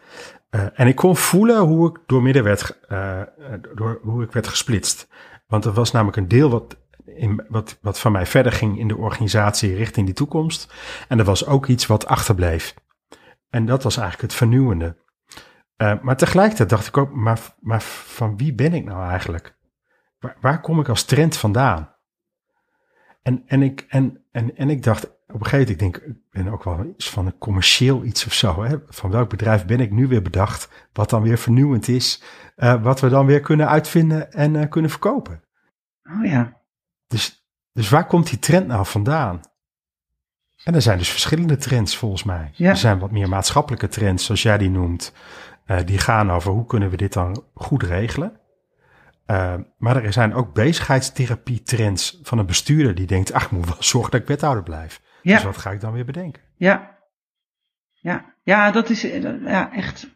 Uh, en ik kon voelen hoe ik door midden werd, uh, door, hoe ik werd gesplitst. Want er was namelijk een deel wat, in, wat, wat van mij verder ging in de organisatie richting die toekomst. En er was ook iets wat achterbleef. En dat was eigenlijk het vernieuwende. Maar tegelijkertijd dacht ik ook, maar, maar van wie ben ik nou eigenlijk? Waar, kom ik als trend vandaan? En, en, ik, en, en ik dacht, op een gegeven moment, ik denk, ik ben ook wel iets van een commercieel iets of zo. Hè? Van welk bedrijf ben ik nu weer bedacht, wat dan weer vernieuwend is, uh, wat we dan weer kunnen uitvinden en uh, kunnen verkopen. Oh ja. Dus, dus waar komt die trend nou vandaan? En er zijn dus verschillende trends volgens mij. Ja. Er zijn wat meer maatschappelijke trends, zoals jij die noemt. Uh, die gaan over hoe kunnen we dit dan goed regelen. Uh, maar er zijn ook bezigheidstherapie-trends van een bestuurder die denkt: ach, ik moet wel <laughs> zorgen dat ik wethouder blijf. Ja. Dus wat ga ik dan weer bedenken? Ja, ja, ja dat is ja, echt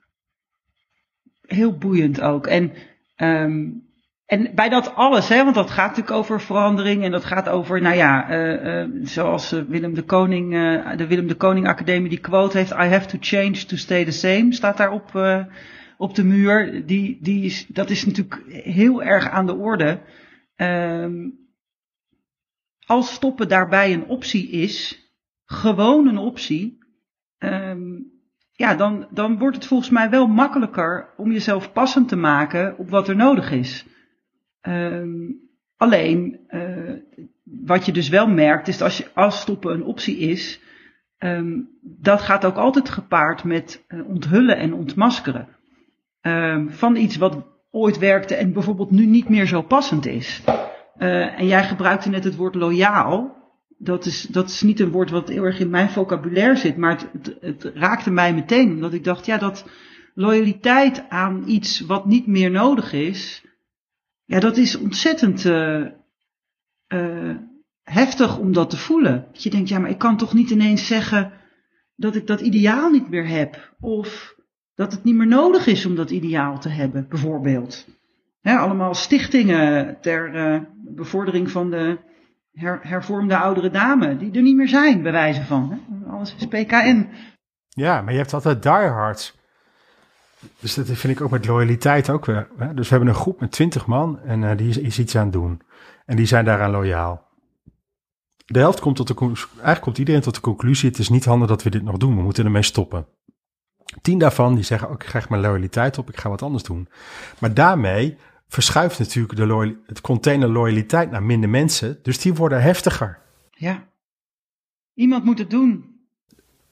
heel boeiend ook. En, um, en bij dat alles, hè, want dat gaat natuurlijk over verandering en dat gaat over, nou ja, uh, uh, zoals Willem de Koning, uh, de Willem de Koning Academie die quote heeft: I have to change to stay the same, staat daarop op de muur, die, die is, dat is natuurlijk heel erg aan de orde. Um, als stoppen daarbij een optie is, gewoon een optie, um, ja, dan, dan wordt het volgens mij wel makkelijker om jezelf passend te maken op wat er nodig is. Um, alleen, uh, wat je dus wel merkt, is dat als, stoppen een optie is, um, dat gaat ook altijd gepaard met uh, onthullen en ontmaskeren van iets wat ooit werkte en bijvoorbeeld nu niet meer zo passend is. Uh, en jij gebruikte net het woord loyaal. Dat is, dat is niet een woord wat heel erg in mijn vocabulaire zit, maar het, het, raakte mij meteen. Omdat ik dacht, ja, dat loyaliteit aan iets wat niet meer nodig is, ja, dat is ontzettend uh, uh, heftig om dat te voelen. Dat je denkt, ja, maar ik kan toch niet ineens zeggen dat ik dat ideaal niet meer heb. Of dat het niet meer nodig is om dat ideaal te hebben, bijvoorbeeld. allemaal stichtingen ter bevordering van de her, hervormde oudere dame, die er niet meer zijn, bij wijze van. Hè? Alles is PKN. Ja, maar je hebt altijd diehards. Dus dat vind ik ook met loyaliteit ook weer. Hè? Dus we hebben een groep met twintig man en uh, die is, iets aan doen. En die zijn daaraan loyaal. De helft komt tot de eigenlijk komt iedereen tot de conclusie: het is niet handig dat we dit nog doen. We moeten ermee stoppen. Tien daarvan die zeggen: ook, ik krijg mijn loyaliteit op, ik ga wat anders doen. Maar daarmee verschuift natuurlijk de het container loyaliteit naar minder mensen. Dus die worden heftiger. Ja. Iemand moet het doen.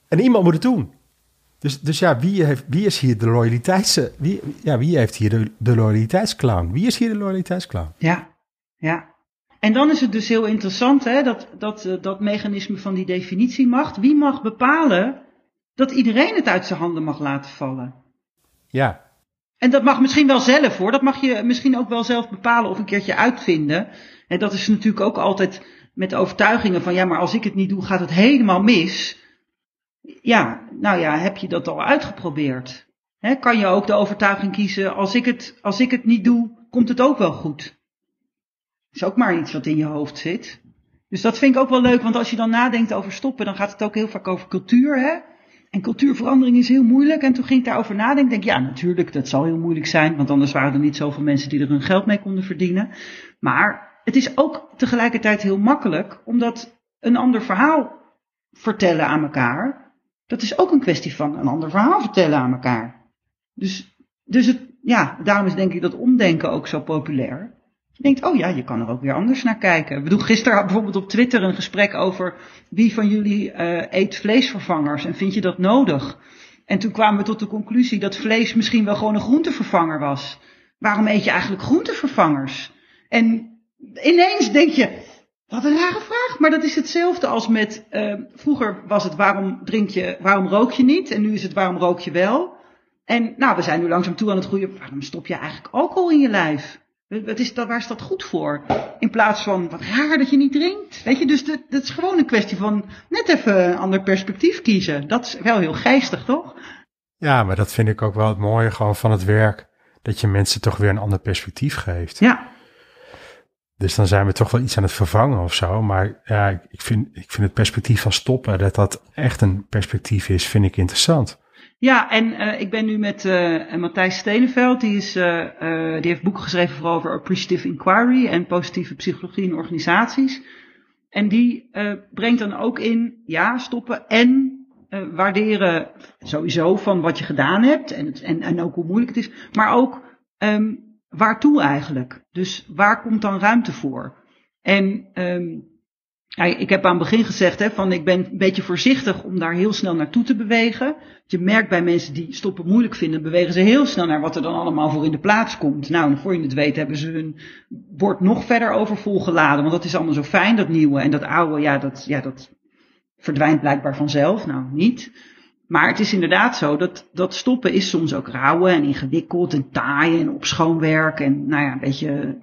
En iemand moet het doen. Dus, dus ja, wie, heeft, wie is hier de loyaliteits... Wie, ja, wie heeft hier de, de loyaliteitsclown? Wie is hier de loyaliteitsclown? Ja, ja. En dan is het dus heel interessant, hè, dat, dat, eh, dat mechanisme van die definitiemacht. Wie mag bepalen dat iedereen het uit zijn handen mag laten vallen? Ja. En dat mag misschien wel zelf hoor. Dat mag je misschien ook wel zelf bepalen of een keertje uitvinden. En dat is natuurlijk ook altijd met overtuigingen van ja, maar als ik het niet doe, gaat het helemaal mis. Ja, nou ja, heb je dat al uitgeprobeerd? kan je ook de overtuiging kiezen, als ik, het, als ik het niet doe, komt het ook wel goed? Is ook maar iets wat in je hoofd zit. Dus dat vind ik ook wel leuk, want als je dan nadenkt over stoppen, dan gaat het ook heel vaak over cultuur. Hè? En cultuurverandering is heel moeilijk. En toen ging ik daarover nadenken. Denk, ja, natuurlijk, dat zal heel moeilijk zijn. Want anders waren er niet zoveel mensen die er hun geld mee konden verdienen. Maar het is ook tegelijkertijd heel makkelijk, omdat een ander verhaal vertellen aan elkaar. Dat is ook een kwestie van een ander verhaal vertellen aan elkaar. Dus, dus het, ja, daarom is denk ik dat omdenken ook zo populair. Je denkt, oh ja, je kan er ook weer anders naar kijken. Ik bedoel, gisteren had bijvoorbeeld op Twitter een gesprek over wie van jullie uh, eet vleesvervangers en vind je dat nodig? En toen kwamen we tot de conclusie dat vlees misschien wel gewoon een groentevervanger was. Waarom eet je eigenlijk groentevervangers? En ineens denk je, wat een rare vraag. Maar dat is hetzelfde als met, uh, vroeger was het waarom drink je, waarom rook je niet? En nu is het waarom rook je wel? En nou, we zijn nu langzaam toe aan het groeien. Waarom stop je eigenlijk alcohol in je lijf? Wat is dat, waar is dat goed voor? In plaats van, wat raar dat je niet drinkt. Weet je, dus dat, dat is gewoon een kwestie van net even een ander perspectief kiezen. Dat is wel heel geestig, toch? Ja, maar dat vind ik ook wel het mooie gewoon van het werk. Dat je mensen toch weer een ander perspectief geeft. Ja. Dus dan zijn we toch wel iets aan het vervangen of zo. Maar ja, ik vind, ik vind het perspectief van stoppen, dat dat echt een perspectief is, vind ik interessant. Ja, en uh, ik ben nu met uh, Matthijs Stelenveld. Die, is, uh, die heeft boeken geschreven vooral over appreciative inquiry en positieve psychologie in organisaties. En die brengt dan ook in, ja, stoppen en waarderen sowieso van wat je gedaan hebt. En, en, en ook hoe moeilijk het is. Maar ook um, waartoe eigenlijk? Dus waar komt dan ruimte voor? En ja, ik heb aan het begin gezegd, hè, van ik ben een beetje voorzichtig om daar heel snel naartoe te bewegen. Je merkt bij mensen die stoppen moeilijk vinden, bewegen ze heel snel naar wat er dan allemaal voor in de plaats komt. Nou, voor je het weet hebben ze hun bord nog verder overvol geladen, want dat is allemaal zo fijn, dat nieuwe. En dat oude, ja, dat, ja, dat verdwijnt blijkbaar vanzelf. Nou, niet. Maar het is inderdaad zo dat, dat stoppen is soms ook rauwe en ingewikkeld en taaien en opschoonwerk. En nou ja, een beetje,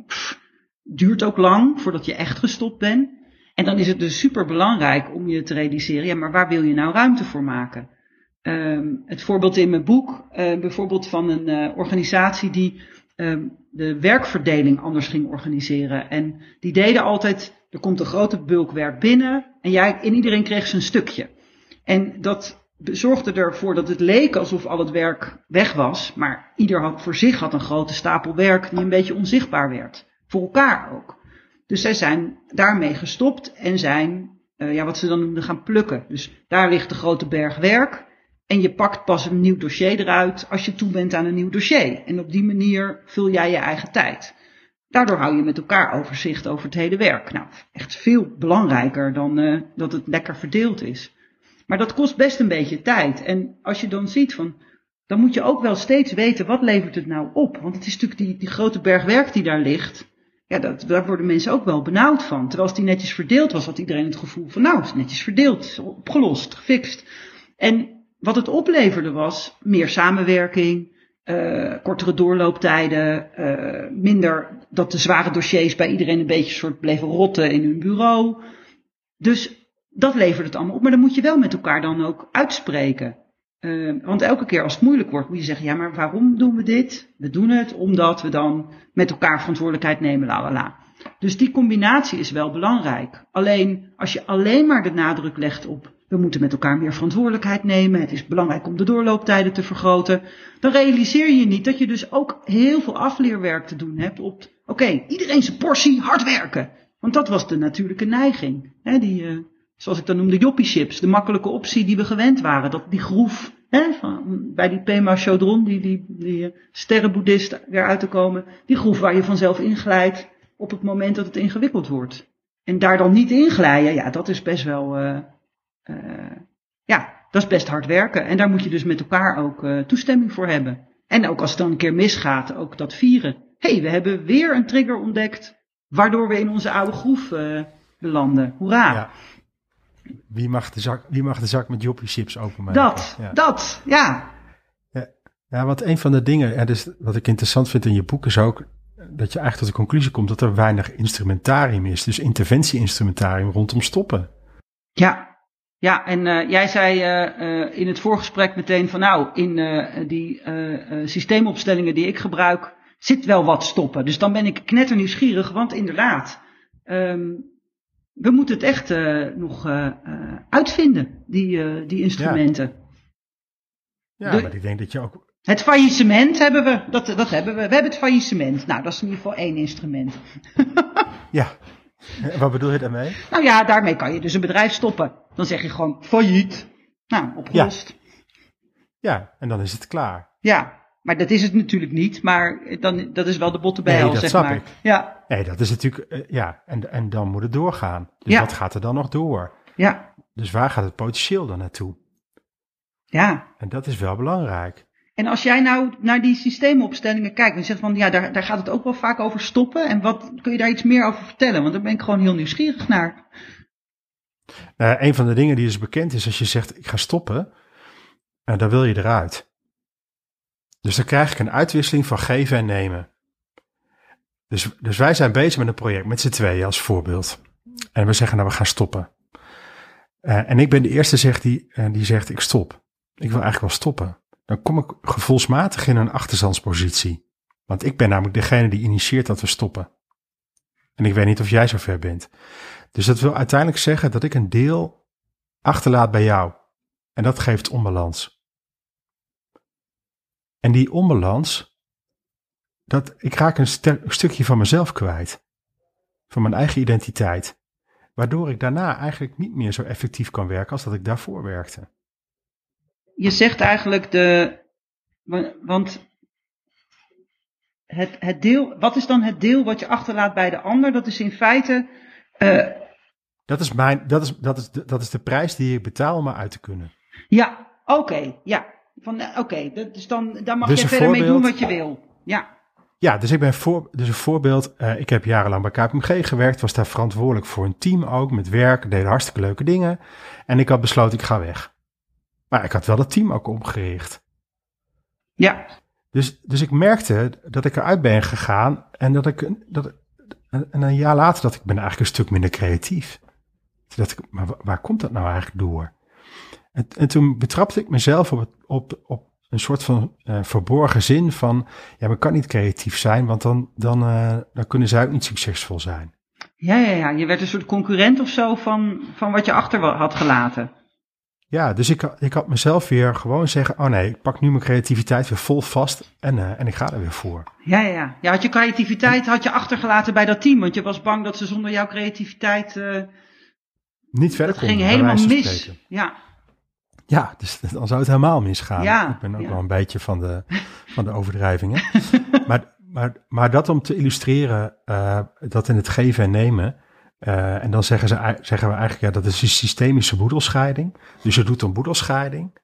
duurt ook lang voordat je echt gestopt bent. En dan is het dus super belangrijk om je te realiseren, ja, maar waar wil je nou ruimte voor maken? Um, het voorbeeld in mijn boek, uh, bijvoorbeeld van een uh, organisatie die um, de werkverdeling anders ging organiseren. En die deden altijd, er komt een grote bulk werk binnen en, jij, en iedereen kreeg zijn stukje. En dat zorgde ervoor dat het leek alsof al het werk weg was, maar ieder had voor zich had een grote stapel werk die een beetje onzichtbaar werd. Voor elkaar ook. Dus zij zijn daarmee gestopt en zijn, uh, ja, wat ze dan noemen, gaan plukken. Dus daar ligt de grote berg werk. En je pakt pas een nieuw dossier eruit als je toe bent aan een nieuw dossier. En op die manier vul jij je eigen tijd. Daardoor hou je met elkaar overzicht over het hele werk. Nou, echt veel belangrijker dan uh, dat het lekker verdeeld is. Maar dat kost best een beetje tijd. En als je dan ziet van, dan moet je ook wel steeds weten, wat levert het nou op? Want het is natuurlijk die, die grote berg werk die daar ligt. Ja, dat, daar worden mensen ook wel benauwd van. Terwijl als die netjes verdeeld was, had iedereen het gevoel van nou, het is netjes verdeeld, opgelost, gefixt. En wat het opleverde was meer samenwerking, eh, kortere doorlooptijden, eh, minder dat de zware dossiers bij iedereen een beetje soort bleven rotten in hun bureau. Dus dat levert het allemaal op. Maar dan moet je wel met elkaar dan ook uitspreken. Uh, want elke keer als het moeilijk wordt, moet je zeggen: ja, maar waarom doen we dit? We doen het omdat we dan met elkaar verantwoordelijkheid nemen, la la la. Dus die combinatie is wel belangrijk. Alleen als je alleen maar de nadruk legt op we moeten met elkaar meer verantwoordelijkheid nemen, het is belangrijk om de doorlooptijden te vergroten, dan realiseer je niet dat je dus ook heel veel afleerwerk te doen hebt op, oké, iedereen zijn portie hard werken. Want dat was de natuurlijke neiging. Hè, die, uh, zoals ik dan noemde, joppie chips, de makkelijke optie die we gewend waren. Dat die groef hè, van, bij die Pema Chodron, die, die, die uh, sterrenboeddhist uit te komen, die groef waar je vanzelf inglijdt op het moment dat het ingewikkeld wordt. En daar dan niet inglijden, ja, dat is best wel, uh, uh, ja, dat is best hard werken. En daar moet je dus met elkaar ook toestemming voor hebben. En ook als het dan een keer misgaat, ook dat vieren. Hey, we hebben weer een trigger ontdekt, waardoor we in onze oude groef belanden. Hoera! Ja. Wie mag de zak, wie mag de zak met joppie chips openmaken? Dat, ja. dat, ja. ja. Ja, want een van de dingen, en dus wat ik interessant vind in je boek is ook dat je eigenlijk tot de conclusie komt dat er weinig instrumentarium is. Dus interventie-instrumentarium rondom stoppen. Ja, ja en uh, jij zei uh, uh, in het voorgesprek meteen van nou, in die systeemopstellingen die ik gebruik zit wel wat stoppen. Dus dan ben ik knetter nieuwsgierig, want inderdaad, um, we moeten het echt nog uitvinden, die, die instrumenten. Ja, ja maar ik denk dat je ook het faillissement hebben we. Dat, dat hebben we. We hebben het faillissement. Nou, dat is in ieder geval één instrument. <laughs> ja. Wat bedoel je daarmee? Nou ja, daarmee kan je dus een bedrijf stoppen. Dan zeg je gewoon failliet. Nou, opgelost. Ja, ja en dan is het klaar. Ja, maar dat is het natuurlijk niet. Maar dan, dat is wel de botte bijl, nee, dat zeg snap maar. Ik. Ja. Nee, dat is natuurlijk, uh, ja, en, en dan moet het doorgaan. Dus ja. wat gaat er dan nog door? Ja. Dus waar gaat het potentieel dan naartoe? Ja. En dat is wel belangrijk. En als jij nou naar die systeemopstellingen kijkt en zegt van ja, daar, daar gaat het ook wel vaak over stoppen. En wat kun je daar iets meer over vertellen? Want daar ben ik gewoon heel nieuwsgierig naar. Uh, een van de dingen die dus bekend is, als je zegt ik ga stoppen, uh, dan wil je eruit. Dus dan krijg ik een uitwisseling van geven en nemen. Dus, dus wij zijn bezig met een project met z'n tweeën als voorbeeld. En we zeggen nou we gaan stoppen. Uh, en ik ben de eerste zegt die, die zegt ik stop. Ik wil eigenlijk wel stoppen dan kom ik gevoelsmatig in een achterstandspositie. Want ik ben namelijk degene die initieert dat we stoppen. En ik weet niet of jij zover bent. Dus dat wil uiteindelijk zeggen dat ik een deel achterlaat bij jou. En dat geeft onbalans. En die onbalans, dat, ik raak een, een stukje van mezelf kwijt. Van mijn eigen identiteit. Waardoor ik daarna eigenlijk niet meer zo effectief kan werken als dat ik daarvoor werkte je zegt eigenlijk de. Want het, het deel. Wat is dan het deel wat je achterlaat bij de ander? Dat is in feite. Uh, dat, is mijn, dat, is, dat, is de, dat is de prijs die ik betaal om uit te kunnen. Ja, oké. Okay, ja. Oké, okay, dus dan, dan mag dus je verder voorbeeld, mee doen wat je wil. Ja. Ja, dus ik ben voor, dus een voorbeeld. Uh, ik heb jarenlang bij KPMG gewerkt, was daar verantwoordelijk voor een team ook met werk, deden hartstikke leuke dingen. En ik had besloten, ik ga weg. Maar ik had wel het team ook opgericht. Ja. Dus, dus ik merkte dat ik eruit ben gegaan en dat ik, dat, en een jaar later dat ik ben eigenlijk een stuk minder creatief. Dat ik, maar waar komt dat nou eigenlijk door? En, en toen betrapte ik mezelf op, het, op, op een soort van uh, verborgen zin van, ja, maar kan niet creatief zijn, want dan, dan, uh, dan kunnen zij ook niet succesvol zijn. Ja, ja, ja. Je werd een soort concurrent of zo van, van wat je achter had gelaten. Ja, dus ik, ik had mezelf weer gewoon zeggen, oh nee, ik pak nu mijn creativiteit weer vol vast en, uh, en ik ga er weer voor. Ja, ja, ja. Ja, had je creativiteit had je achtergelaten bij dat team, want je was bang dat ze zonder jouw creativiteit... Niet verder Dat ging helemaal mis. Ja. Ja, dus <laughs> dan zou het helemaal misgaan. Ja, ik ben ook ja. wel een beetje van de, <laughs> van de overdrijvingen. maar, maar, maar dat om te illustreren, uh, dat in het geven en nemen... Uh, en dan zeggen, ze, zeggen we eigenlijk, ja, dat is een systemische boedelscheiding. Dus je doet een boedelscheiding,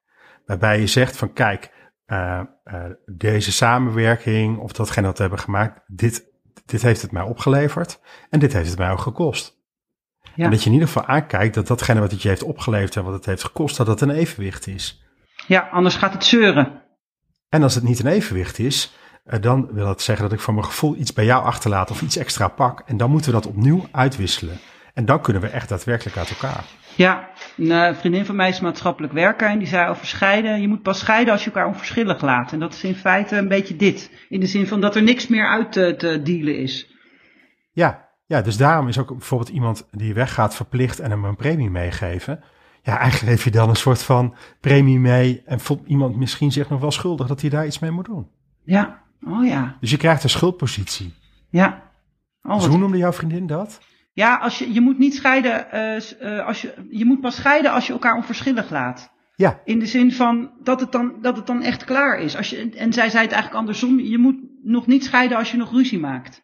waarbij je zegt van kijk, uh, uh, deze samenwerking of datgene dat we hebben gemaakt, dit, dit heeft het mij opgeleverd en dit heeft het mij ook gekost. Ja. En dat je in ieder geval aankijkt dat datgene wat het je heeft opgeleverd en wat het heeft gekost, dat dat een evenwicht is. Ja, anders gaat het zeuren. En als het niet een evenwicht is, uh, dan wil dat zeggen dat ik van mijn gevoel iets bij jou achterlaat of iets extra pak. En dan moeten we dat opnieuw uitwisselen. En dan kunnen we echt daadwerkelijk uit elkaar. Ja, een vriendin van mij is maatschappelijk werker en die zei over scheiden. Je moet pas scheiden als je elkaar onverschillig laat. En dat is in feite een beetje dit. In de zin van dat er niks meer uit te, te dealen is. Ja, ja, dus daarom is ook bijvoorbeeld iemand die weggaat verplicht en hem een premie meegeven. Ja, eigenlijk geef je dan een soort van premie mee en voelt iemand misschien zich nog wel schuldig dat hij daar iets mee moet doen. Ja, oh ja. Dus je krijgt een schuldpositie. Ja. Oh, dus hoe noemde jouw vriendin dat? Ja, als je, je moet niet scheiden, uh, als je, je moet pas scheiden als je elkaar onverschillig laat. Ja. In de zin van dat het dan, dat het dan echt klaar is. Als je, en zij zei het eigenlijk andersom, je moet nog niet scheiden als je nog ruzie maakt.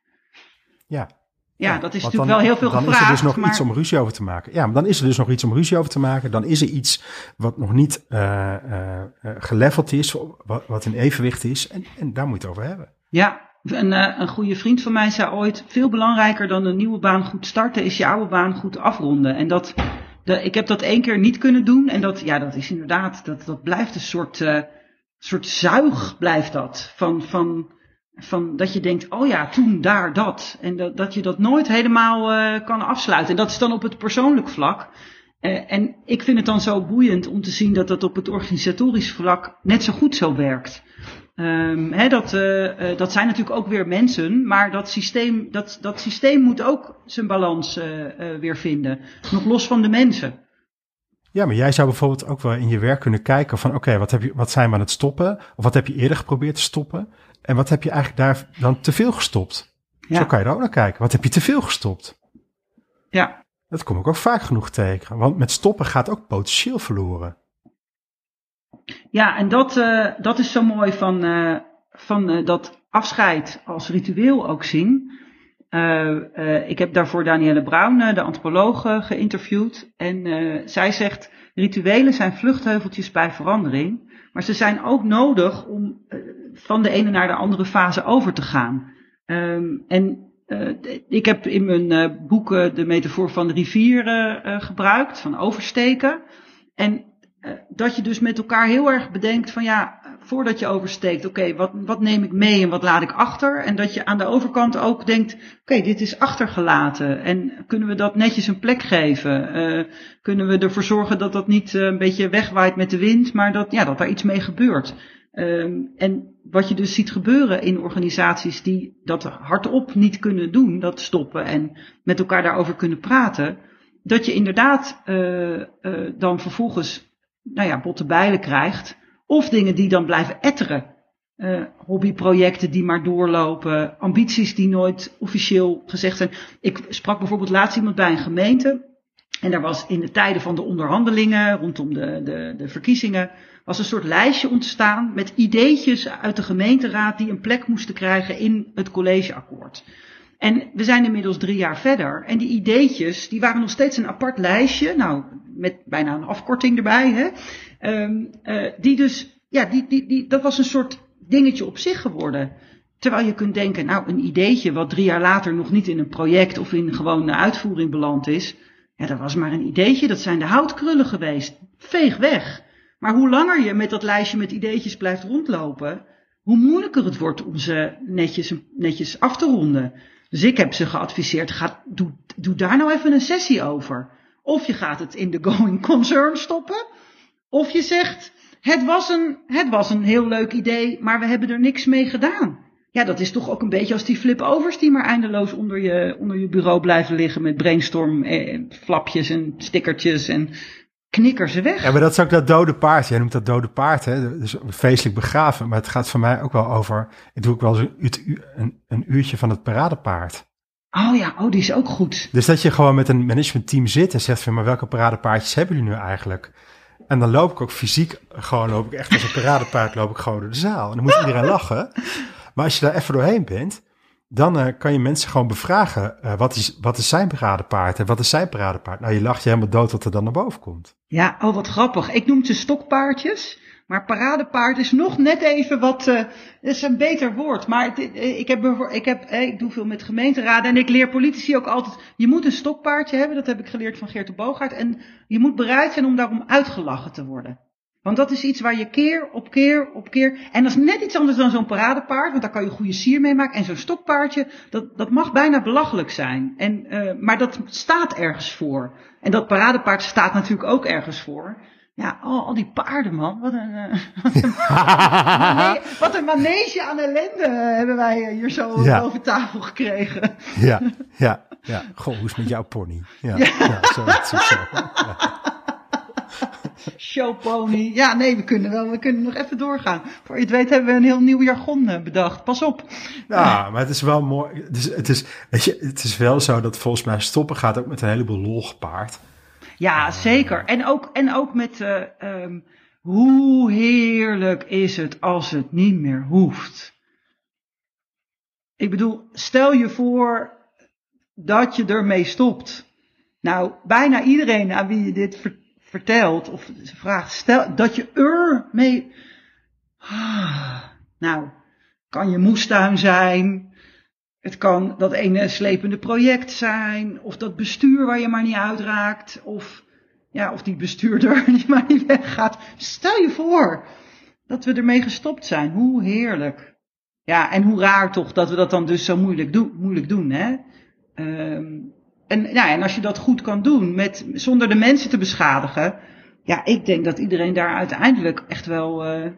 Ja. Ja, dat is natuurlijk wel heel veel dan gevraagd. Dan is er dus nog maar... iets om ruzie over te maken. Ja, maar dan is er dus nog iets om ruzie over te maken. Dan is er iets wat nog niet uh, uh, geleveld is, wat, wat in evenwicht is. En, en daar moet je het over hebben. Ja, een, uh, een goede vriend van mij zei ooit: veel belangrijker dan een nieuwe baan goed starten, is je oude baan goed afronden. En dat, de, ik heb dat één keer niet kunnen doen. En dat, ja, dat is inderdaad, dat, dat blijft een soort, soort zuig, blijft dat. Van, van, van dat je denkt: oh ja, toen daar dat. En dat, dat je dat nooit helemaal uh, kan afsluiten. En dat is dan op het persoonlijk vlak. Uh, en ik vind het dan zo boeiend om te zien dat dat op het organisatorisch vlak net zo goed zo werkt. He, dat, uh, dat zijn natuurlijk ook weer mensen, maar dat systeem, dat, dat systeem moet ook zijn balans weer vinden. Nog los van de mensen. Ja, maar jij zou bijvoorbeeld ook wel in je werk kunnen kijken van oké, wat zijn we aan het stoppen? Of wat heb je eerder geprobeerd te stoppen? En wat heb je eigenlijk daar dan te veel gestopt? Ja. Zo kan je er ook naar kijken. Wat heb je te veel gestopt? Ja. Dat kom ik ook vaak genoeg tegen. Want met stoppen gaat ook potentieel verloren. Ja, en dat, uh, dat is zo mooi van, uh, van uh, dat afscheid als ritueel ook zien. ik heb daarvoor Danielle Brown, de antropoloog, geïnterviewd. En zij zegt, rituelen zijn vluchtheuveltjes bij verandering. Maar ze zijn ook nodig om van de ene naar de andere fase over te gaan. Um, en ik heb in mijn boeken de metafoor van de rivier gebruikt, van oversteken. En dat je dus met elkaar heel erg bedenkt van ja, voordat je oversteekt, oké, wat, wat neem ik mee en wat laat ik achter? En dat je aan de overkant ook denkt, oké, dit is achtergelaten. En kunnen we dat netjes een plek geven? Kunnen we ervoor zorgen dat dat niet een beetje wegwaait met de wind, maar dat, ja, dat daar iets mee gebeurt? Um, en wat je dus ziet gebeuren in organisaties die dat hardop niet kunnen doen, dat stoppen en met elkaar daarover kunnen praten, dat je inderdaad uh, dan vervolgens nou ja, botte bijlen krijgt. Of dingen die dan blijven etteren. Uh, hobbyprojecten die maar doorlopen. Ambities die nooit officieel gezegd zijn. Ik sprak bijvoorbeeld laatst iemand bij een gemeente. En daar was in de tijden van de onderhandelingen rondom de, de, de verkiezingen. Was een soort lijstje ontstaan met ideetjes uit de gemeenteraad die een plek moesten krijgen in het collegeakkoord. En we zijn inmiddels drie jaar verder. En die ideetjes, die waren nog steeds een apart lijstje. Nou, met bijna een afkorting erbij. Hè? Um, uh, die dus, ja, die, die, die, dat was een soort dingetje op zich geworden. Terwijl je kunt denken, nou, een ideetje wat drie jaar later nog niet in een project of in gewoon een uitvoering beland is. Ja, dat was maar een ideetje. Dat zijn de houtkrullen geweest. Veeg weg. Maar hoe langer je met dat lijstje met ideetjes blijft rondlopen, hoe moeilijker het wordt om ze netjes, netjes af te ronden. Dus ik heb ze geadviseerd, ga, doe, doe daar nou even een sessie over. Of je gaat het in de going concern stoppen. Of je zegt, het was een, het was een heel leuk idee, maar we hebben er niks mee gedaan. Ja, dat is toch ook een beetje als die flip-overs die maar eindeloos onder je, onder je bureau blijven liggen met brainstorm, eh, flapjes en stickertjes en knikker ze weg. Ja, maar dat is ook dat dode paard. Jij noemt dat dode paard, hè? Dus feestelijk begraven. Maar het gaat voor mij ook wel over, ik doe ook wel eens een, een, een uurtje van het paradepaard. Oh ja, oh, die is ook goed. Dus dat je gewoon met een managementteam zit en zegt van, maar welke paradepaardjes hebben jullie nu eigenlijk? En dan loop ik ook fysiek, gewoon loop ik echt als een paradepaard, loop ik gewoon door de zaal. En dan moet iedereen lachen. Maar als je daar even doorheen bent, dan uh, kan je mensen gewoon bevragen, uh, wat, is, wat is zijn paradepaard en wat is zijn paradepaard? Nou, je lacht je helemaal dood wat er dan naar boven komt. Ja, oh wat grappig. Ik noem ze stokpaardjes. Maar paradepaard is nog net even wat, uh, is een beter woord. Maar ik, heb, ik, heb, ik doe veel met gemeenteraden en ik leer politici ook altijd, je moet een stokpaardje hebben, dat heb ik geleerd van Geert de Boogaard. En je moet bereid zijn om daarom uitgelachen te worden. Want dat is iets waar je keer op keer op keer. En dat is net iets anders dan zo'n paradepaard, want daar kan je goede sier mee maken. En zo'n stokpaardje, dat, dat mag bijna belachelijk zijn. En, uh, maar dat staat ergens voor. En dat paradepaard staat natuurlijk ook ergens voor. Ja, oh, al die paarden, man. Wat een, uh, <laughs> wat, een <laughs> manege, wat een manege aan ellende hebben wij hier zo ja. over tafel gekregen. Ja, ja, <laughs> ja. Goh, hoe is het met jouw pony? Ja, ja. ja zo, zo, zo. Showpony. Ja, nee, we kunnen wel, we kunnen nog even doorgaan. Voor je het weet hebben we een heel nieuw jargon bedacht. Pas op. Ja, maar het is wel mooi. Het is, het is, weet je, het is wel zo dat volgens mij stoppen gaat ook met een heleboel lol gepaard. Ja, zeker. En ook, en ook met uh, um, hoe heerlijk is het als het niet meer hoeft. Ik bedoel, stel je voor dat je ermee stopt. Nou, bijna iedereen aan wie je dit vertelt of vraagt, stel dat je er mee. Ah, nou, kan je moestuin zijn. Het kan dat ene slepende project zijn, of dat bestuur waar je maar niet uitraakt, of, ja, of die bestuurder <laughs> die maar niet weggaat. Stel je voor dat we ermee gestopt zijn. Hoe heerlijk. Ja, en hoe raar toch dat we dat dan dus zo moeilijk, doen, moeilijk doen, hè? Um, en, nou, en als je dat goed kan doen, met, zonder de mensen te beschadigen. Ja, ik denk dat iedereen daar uiteindelijk echt wel uh,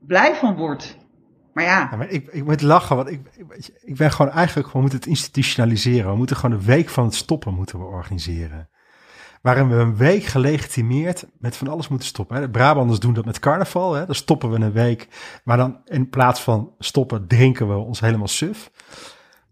blij van wordt. Maar ja. ja maar ik, ik moet lachen, want ik, ik, ik ben gewoon eigenlijk, we moeten het institutionaliseren. We moeten gewoon een week van het stoppen moeten we organiseren. Waarin we een week gelegitimeerd met van alles moeten stoppen. De Brabanders doen dat met carnaval. Hè? Dan stoppen we een week. Maar dan in plaats van stoppen, drinken we ons helemaal suf.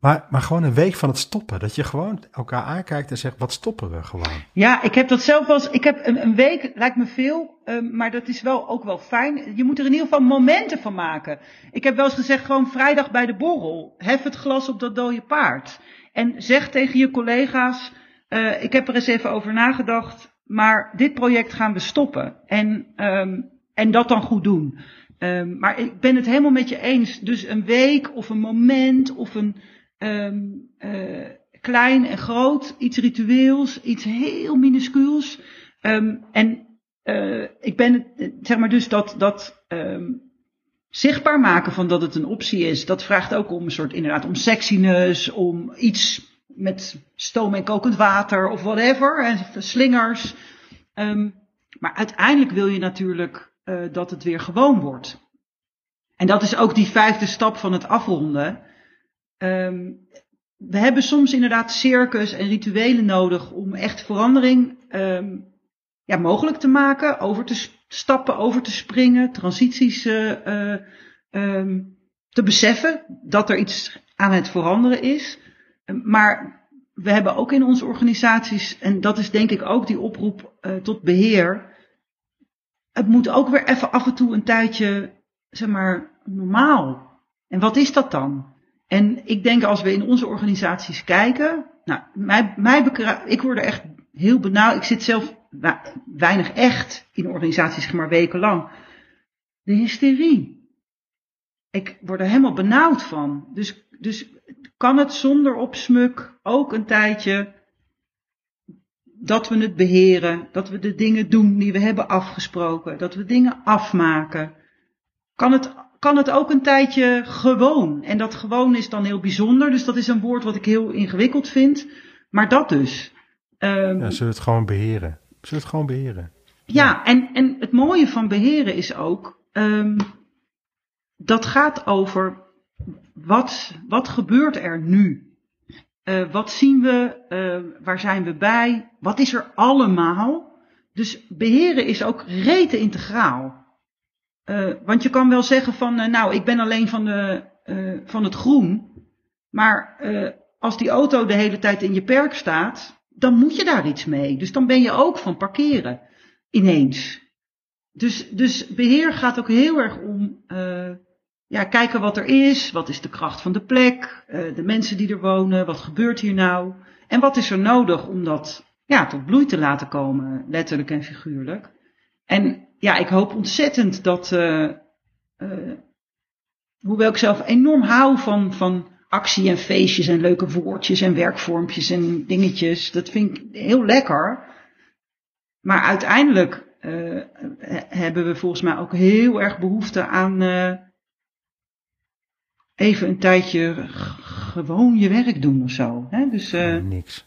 Maar, maar gewoon een week van het stoppen. Dat je gewoon elkaar aankijkt en zegt, wat stoppen we gewoon? Ja, ik heb dat zelf wel eens, ik heb een, week, lijkt me veel, um, maar dat is wel ook wel fijn. Je moet er in ieder geval momenten van maken. Ik heb wel eens gezegd, gewoon vrijdag bij de borrel. Hef het glas op dat dode paard. En zeg tegen je collega's, uh, ik heb er eens even over nagedacht, maar dit project gaan we stoppen. En, um, en dat dan goed doen. Um, maar ik ben het helemaal met je eens. Dus een week of een moment of een um, uh, klein en groot, iets ritueels, iets heel minuscuuls. Um, en uh, ik ben zeg maar dus dat, dat um, zichtbaar maken van dat het een optie is, dat vraagt ook om een soort inderdaad om sexiness, om iets met stoom en kokend water of whatever, en slingers. Maar uiteindelijk wil je natuurlijk uh, dat het weer gewoon wordt. En dat is ook die vijfde stap van het afronden. Um, we hebben soms inderdaad circus en rituelen nodig om echt verandering um, ja, mogelijk te maken, over te stappen, over te springen, transities uh, um, te beseffen dat er iets aan het veranderen is. Maar we hebben ook in onze organisaties, en dat is denk ik ook die oproep uh, tot beheer. Het moet ook weer even af en toe een tijdje, zeg maar, normaal. En wat is dat dan? En ik denk als we in onze organisaties kijken, nou, mij, mij ik word er echt heel benauwd. Ik zit zelf weinig echt in organisaties, zeg maar wekenlang. De hysterie. Ik word er helemaal benauwd van. Dus, dus kan het zonder opsmuk ook een tijdje dat we het beheren, dat we de dingen doen die we hebben afgesproken, dat we dingen afmaken. Kan het kan het ook een tijdje gewoon. En dat gewoon is dan heel bijzonder. Dus dat is een woord wat ik heel ingewikkeld vind. Maar dat dus. Um, ja, zullen we het gewoon beheren? Zullen we het gewoon beheren? Ja, ja. En, en het mooie van beheren is ook. Um, dat gaat over. Wat, wat gebeurt er nu? Uh, wat zien we? Uh, waar zijn we bij? Wat is er allemaal? Dus beheren is ook rete integraal. Uh, want je kan wel zeggen van, uh, nou, ik ben alleen van, de, uh, van het groen. Maar als die auto de hele tijd in je perk staat, dan moet je daar iets mee. Dus dan ben je ook van parkeren. Ineens. Dus, dus beheer gaat ook heel erg om ja, kijken wat er is. Wat is de kracht van de plek? de mensen die er wonen. Wat gebeurt hier nou? En wat is er nodig om dat ja, tot bloei te laten komen, letterlijk en figuurlijk. En ja, ik hoop ontzettend dat, uh, uh, hoewel ik zelf enorm hou van, van actie en feestjes en leuke woordjes en werkvormpjes en dingetjes, dat vind ik heel lekker. Maar uiteindelijk eh, hebben we volgens mij ook heel erg behoefte aan eh, even een tijdje gewoon je werk doen of zo. Hè? Dus uh, niks.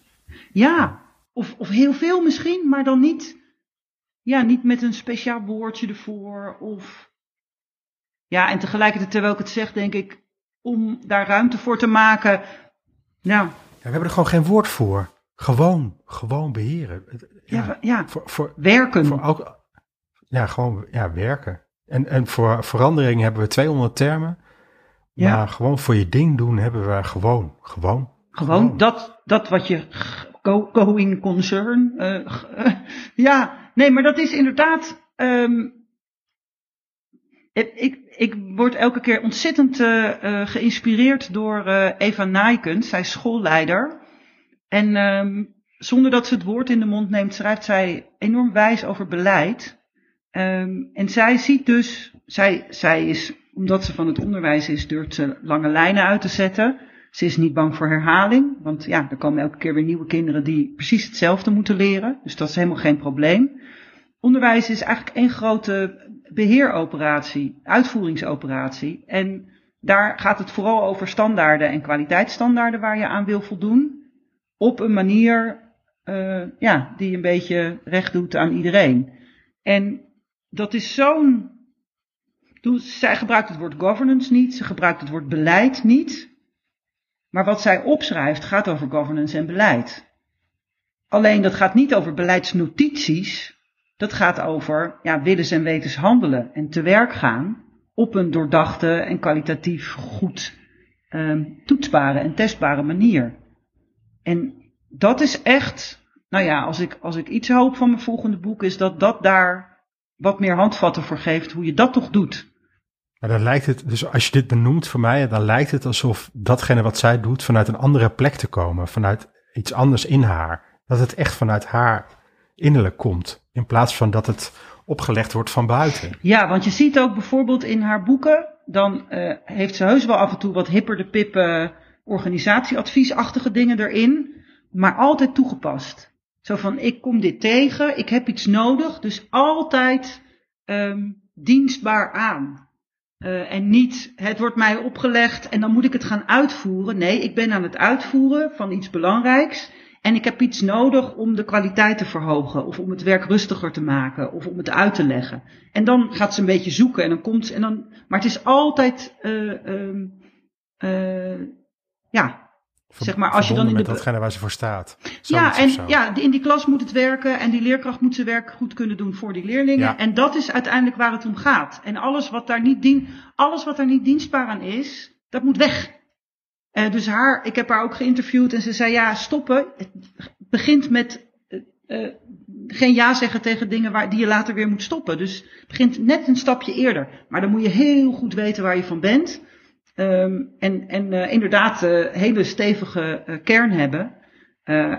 Ja, of, of heel veel misschien, maar dan niet, ja, niet met een speciaal woordje ervoor. Of ja, en tegelijkertijd, terwijl ik het zeg, denk ik, om daar ruimte voor te maken. Nou. Ja, we hebben er gewoon geen woord voor. Gewoon, gewoon beheren. Ja, ja, voor, voor, werken. Voor ook, ja, gewoon ja, werken. En, en voor verandering hebben we 200 termen. Ja. Maar gewoon voor je ding doen hebben we gewoon, gewoon. Gewoon, Dat, dat wat je going concern. Uh, <laughs> ja, nee, maar dat is inderdaad. Um, ik, ik word elke keer ontzettend uh, uh, geïnspireerd door Eva Nijkens. Zij is schoolleider. En um, zonder dat ze het woord in de mond neemt, schrijft zij enorm wijs over beleid. Um, en zij ziet dus, zij, zij is, omdat ze van het onderwijs is, durft ze lange lijnen uit te zetten. Ze is niet bang voor herhaling, want ja, er komen elke keer weer nieuwe kinderen die precies hetzelfde moeten leren. Dus dat is helemaal geen probleem. Onderwijs is eigenlijk één grote beheeroperatie, uitvoeringsoperatie. En daar gaat het vooral over standaarden en kwaliteitsstandaarden waar je aan wil voldoen. Op een manier uh, ja, die een beetje recht doet aan iedereen. En dat is zo'n. Zij gebruikt het woord governance niet, ze gebruikt het woord beleid niet. Maar wat zij opschrijft gaat over governance en beleid. Alleen dat gaat niet over beleidsnotities. Dat gaat over ja, willens en wetens handelen en te werk gaan op een doordachte en kwalitatief goed um, toetsbare en testbare manier. En dat is echt, nou ja, als ik, als ik iets hoop van mijn volgende boek, is dat dat daar wat meer handvatten voor geeft, hoe je dat toch doet. Maar dan lijkt het, dus als je dit benoemt voor mij, dan lijkt het alsof datgene wat zij doet vanuit een andere plek te komen, vanuit iets anders in haar. Dat het echt vanuit haar innerlijk komt, in plaats van dat het opgelegd wordt van buiten. Ja, want je ziet ook bijvoorbeeld in haar boeken, dan uh, heeft ze heus wel af en toe wat hipper de pippen organisatieadviesachtige dingen erin, maar altijd toegepast. Zo van, ik kom dit tegen, ik heb iets nodig, dus altijd um, dienstbaar aan. Uh, en niet, het wordt mij opgelegd en dan moet ik het gaan uitvoeren. Nee, ik ben aan het uitvoeren van iets belangrijks. En ik heb iets nodig om de kwaliteit te verhogen. Of om het werk rustiger te maken. Of om het uit te leggen. En dan gaat ze een beetje zoeken en dan komt ze. En dan, maar het is altijd, uh, uh, ja, zeg maar, als je dan in de... met datgene waar ze voor staat. ja, en ja, in die klas moet het werken en die leerkracht moet zijn werk goed kunnen doen voor die leerlingen. En dat is uiteindelijk waar het om gaat. En alles wat daar niet, dien, alles wat daar niet dienstbaar aan is, dat moet weg. Uh, dus haar, ik heb haar ook geïnterviewd en ze zei ja, stoppen. Het begint met uh, geen ja zeggen tegen dingen waar, die je later weer moet stoppen. Dus het begint net een stapje eerder. Maar dan moet je heel goed weten waar je van bent. Um, en en uh, inderdaad uh, hele stevige uh, kern hebben.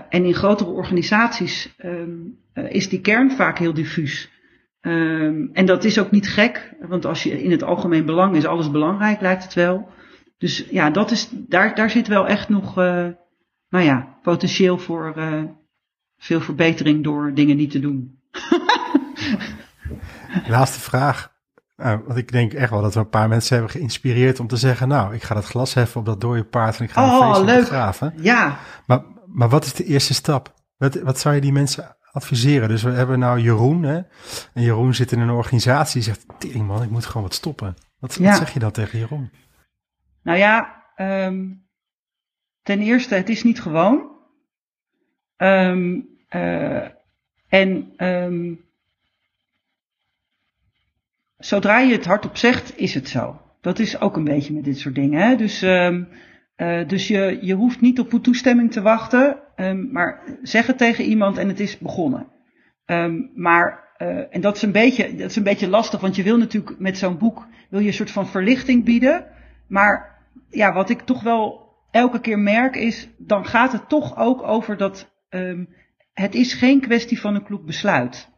en in grotere organisaties um, is die kern vaak heel diffuus. Um, en dat is ook niet gek, want als je in het algemeen belang is alles belangrijk, lijkt het wel. Dus ja, dat is, daar, daar zit wel echt nog, nou ja, potentieel voor veel verbetering door dingen niet te doen. <laughs> Laatste vraag. Uh, want ik denk echt wel dat we een paar mensen hebben geïnspireerd om te zeggen, nou, ik ga dat glas heffen op dat dode paard en ik ga een oh, feestje graven. Ja. Maar, maar wat is de eerste stap? Wat, wat zou je die mensen adviseren? Dus we hebben nou Jeroen, hè? En Jeroen zit in een organisatie die zegt, tering man, ik moet gewoon wat stoppen. Wat, wat zeg je dan tegen Jeroen? Nou ja, um, ten eerste, het is niet gewoon. Um, uh, en um, zodra je het hardop zegt, is het zo. Dat is ook een beetje met dit soort dingen. Hè? Dus, um, uh, dus je, je hoeft niet op toestemming te wachten, um, maar zeg het tegen iemand en het is begonnen. Um, maar, uh, en dat is, een beetje, dat is een beetje lastig, want je wil natuurlijk met zo'n boek wil je een soort van verlichting bieden. Maar ja, wat ik toch wel elke keer merk is, dan gaat het toch ook over dat het is geen kwestie van een kloek besluit.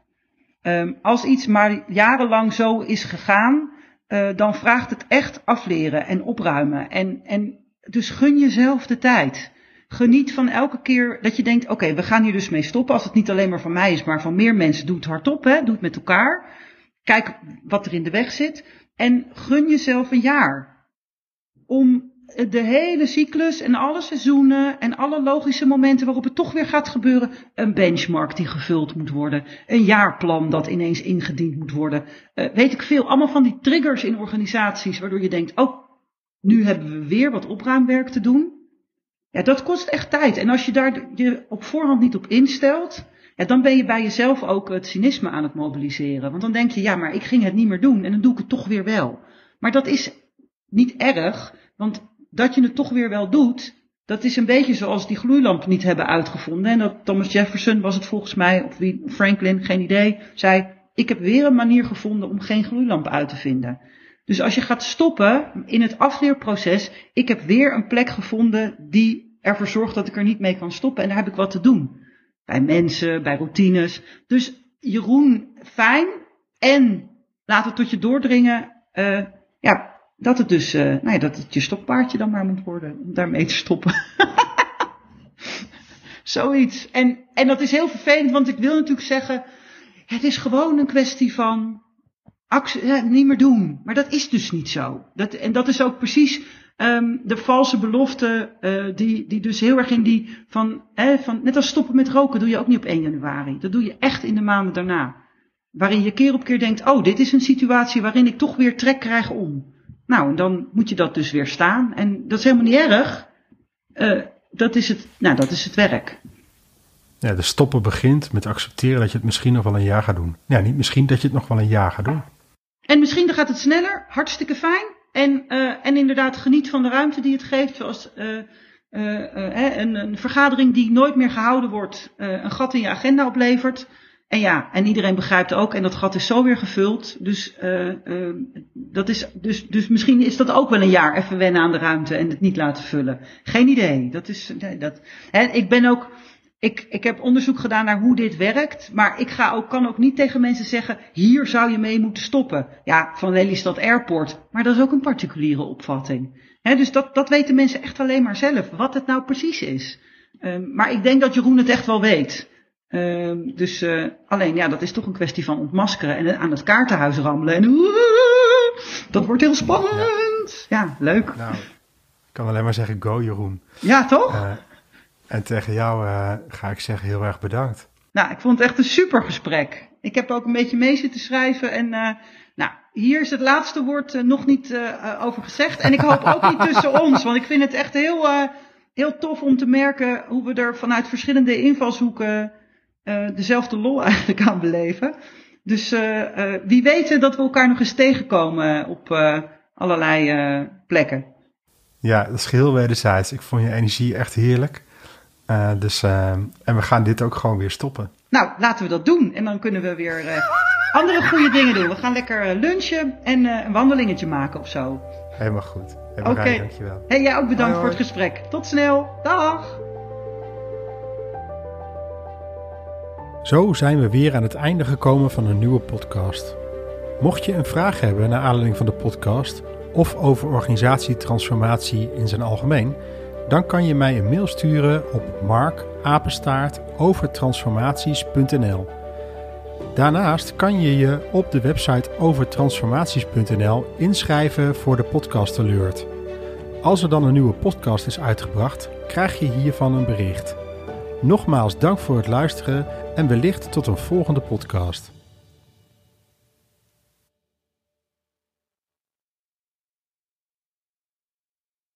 Um, als iets maar jarenlang zo is gegaan, uh, dan vraagt het echt afleren en opruimen. En, en dus gun jezelf de tijd. geniet van elke keer dat je denkt, oké, we gaan hier dus mee stoppen. Als het niet alleen maar van mij is, maar van meer mensen. Doe het hardop, hè. Doe het met elkaar. Kijk wat er in de weg zit. En gun jezelf een jaar. Om de hele cyclus en alle seizoenen en alle logische momenten waarop het toch weer gaat gebeuren. Een benchmark die gevuld moet worden. Een jaarplan dat ineens ingediend moet worden. Uh, weet ik veel. Allemaal van die triggers in organisaties waardoor je denkt, oh, nu hebben we weer wat opruimwerk te doen. Ja, dat kost echt tijd. En als je daar je op voorhand niet op instelt, dan ben je bij jezelf ook het cynisme aan het mobiliseren. Want dan denk je, ja, maar ik ging het niet meer doen en dan doe ik het toch weer wel. Maar dat is niet erg, want dat je het toch weer wel doet, dat is een beetje zoals die gloeilamp niet hebben uitgevonden. En dat Thomas Jefferson was het volgens mij, of wie, Franklin, geen idee, zei, ik heb weer een manier gevonden om geen gloeilamp uit te vinden. Dus als je gaat stoppen in het afleerproces, ik heb weer een plek gevonden die ervoor zorgt dat ik er niet mee kan stoppen. En daar heb ik wat te doen. Bij mensen, bij routines. Dus Jeroen, fijn. En laat het tot je doordringen. Ja, dat het dus, uh, nou ja, dat het je stoppaardje dan maar moet worden. Om daarmee te stoppen. <laughs> Zoiets. En, en dat is heel vervelend, want ik wil natuurlijk zeggen, het is gewoon een kwestie van niet meer doen. Maar dat is dus niet zo. Dat, en dat is ook precies um, de valse belofte, uh, die, die dus heel erg in die van, eh, van, net als stoppen met roken doe je ook niet op 1 januari. Dat doe je echt in de maanden daarna. Waarin je keer op keer denkt, oh, dit is een situatie waarin ik toch weer trek krijg om. Nou, dan moet je dat dus weer staan. En dat is helemaal niet erg. Uh, dat, is het, nou, dat is het werk. Ja, de stoppen begint met accepteren dat je het misschien nog wel een jaar gaat doen. Ja, niet misschien dat je het nog wel een jaar gaat doen. En misschien dan gaat het sneller, hartstikke fijn. En, uh, en inderdaad geniet van de ruimte die het geeft. Zoals uh, een, een, vergadering die nooit meer gehouden wordt, een gat in je agenda oplevert. En ja, en iedereen begrijpt ook, en dat gat is zo weer gevuld. Dus, dat is, dus, dus misschien is dat ook wel een jaar even wennen aan de ruimte en het niet laten vullen. Geen idee. Dat is, dat, hè, ik ben ook ik, ik heb onderzoek gedaan naar hoe dit werkt, maar ik ga ook, kan ook niet tegen mensen zeggen, hier zou je mee moeten stoppen. Ja, van Lelystad Airport, maar dat is ook een particuliere opvatting. He, dus dat, dat weten mensen echt alleen maar zelf, wat het nou precies is. Um, maar ik denk dat Jeroen het echt wel weet. Um, dus uh, alleen, ja, dat is toch een kwestie van ontmaskeren en aan het kaartenhuis rammelen. En uh, dat wordt heel spannend. Ja, ja leuk. Nou, ik kan alleen maar zeggen, go Jeroen. Ja, toch? Uh, en tegen jou uh, ga ik zeggen heel erg bedankt. Nou, ik vond het echt een super gesprek. Ik heb ook een beetje mee zitten schrijven en nou, hier is het laatste woord uh, nog niet over gezegd. En ik hoop ook niet tussen <laughs> ons, want ik vind het echt heel, heel tof om te merken hoe we er vanuit verschillende invalshoeken dezelfde lol <laughs> eigenlijk aan beleven. Dus wie weet dat we elkaar nog eens tegenkomen op allerlei plekken. Ja, dat is geheel wederzijds. Ik vond je energie echt heerlijk. Uh, dus, uh, en we gaan dit ook gewoon weer stoppen. Nou, laten we dat doen. En dan kunnen we weer uh, andere goede dingen doen. We gaan lekker lunchen en een wandelingetje maken of zo. Helemaal goed. Oké, okay. dankjewel. Hey, jij ook bedankt hoi, hoi. voor het gesprek. Tot snel. Dag. Zo zijn we weer aan het einde gekomen van een nieuwe podcast. Mocht je een vraag hebben naar aanleiding van de podcast of over organisatietransformatie in zijn algemeen dan kan je mij een mail sturen op markapenstaartovertransformaties.nl. Daarnaast kan je je op de website overtransformaties.nl inschrijven voor de podcast alert. Als er dan een nieuwe podcast is uitgebracht, krijg je hiervan een bericht. Nogmaals dank voor het luisteren en wellicht tot een volgende podcast.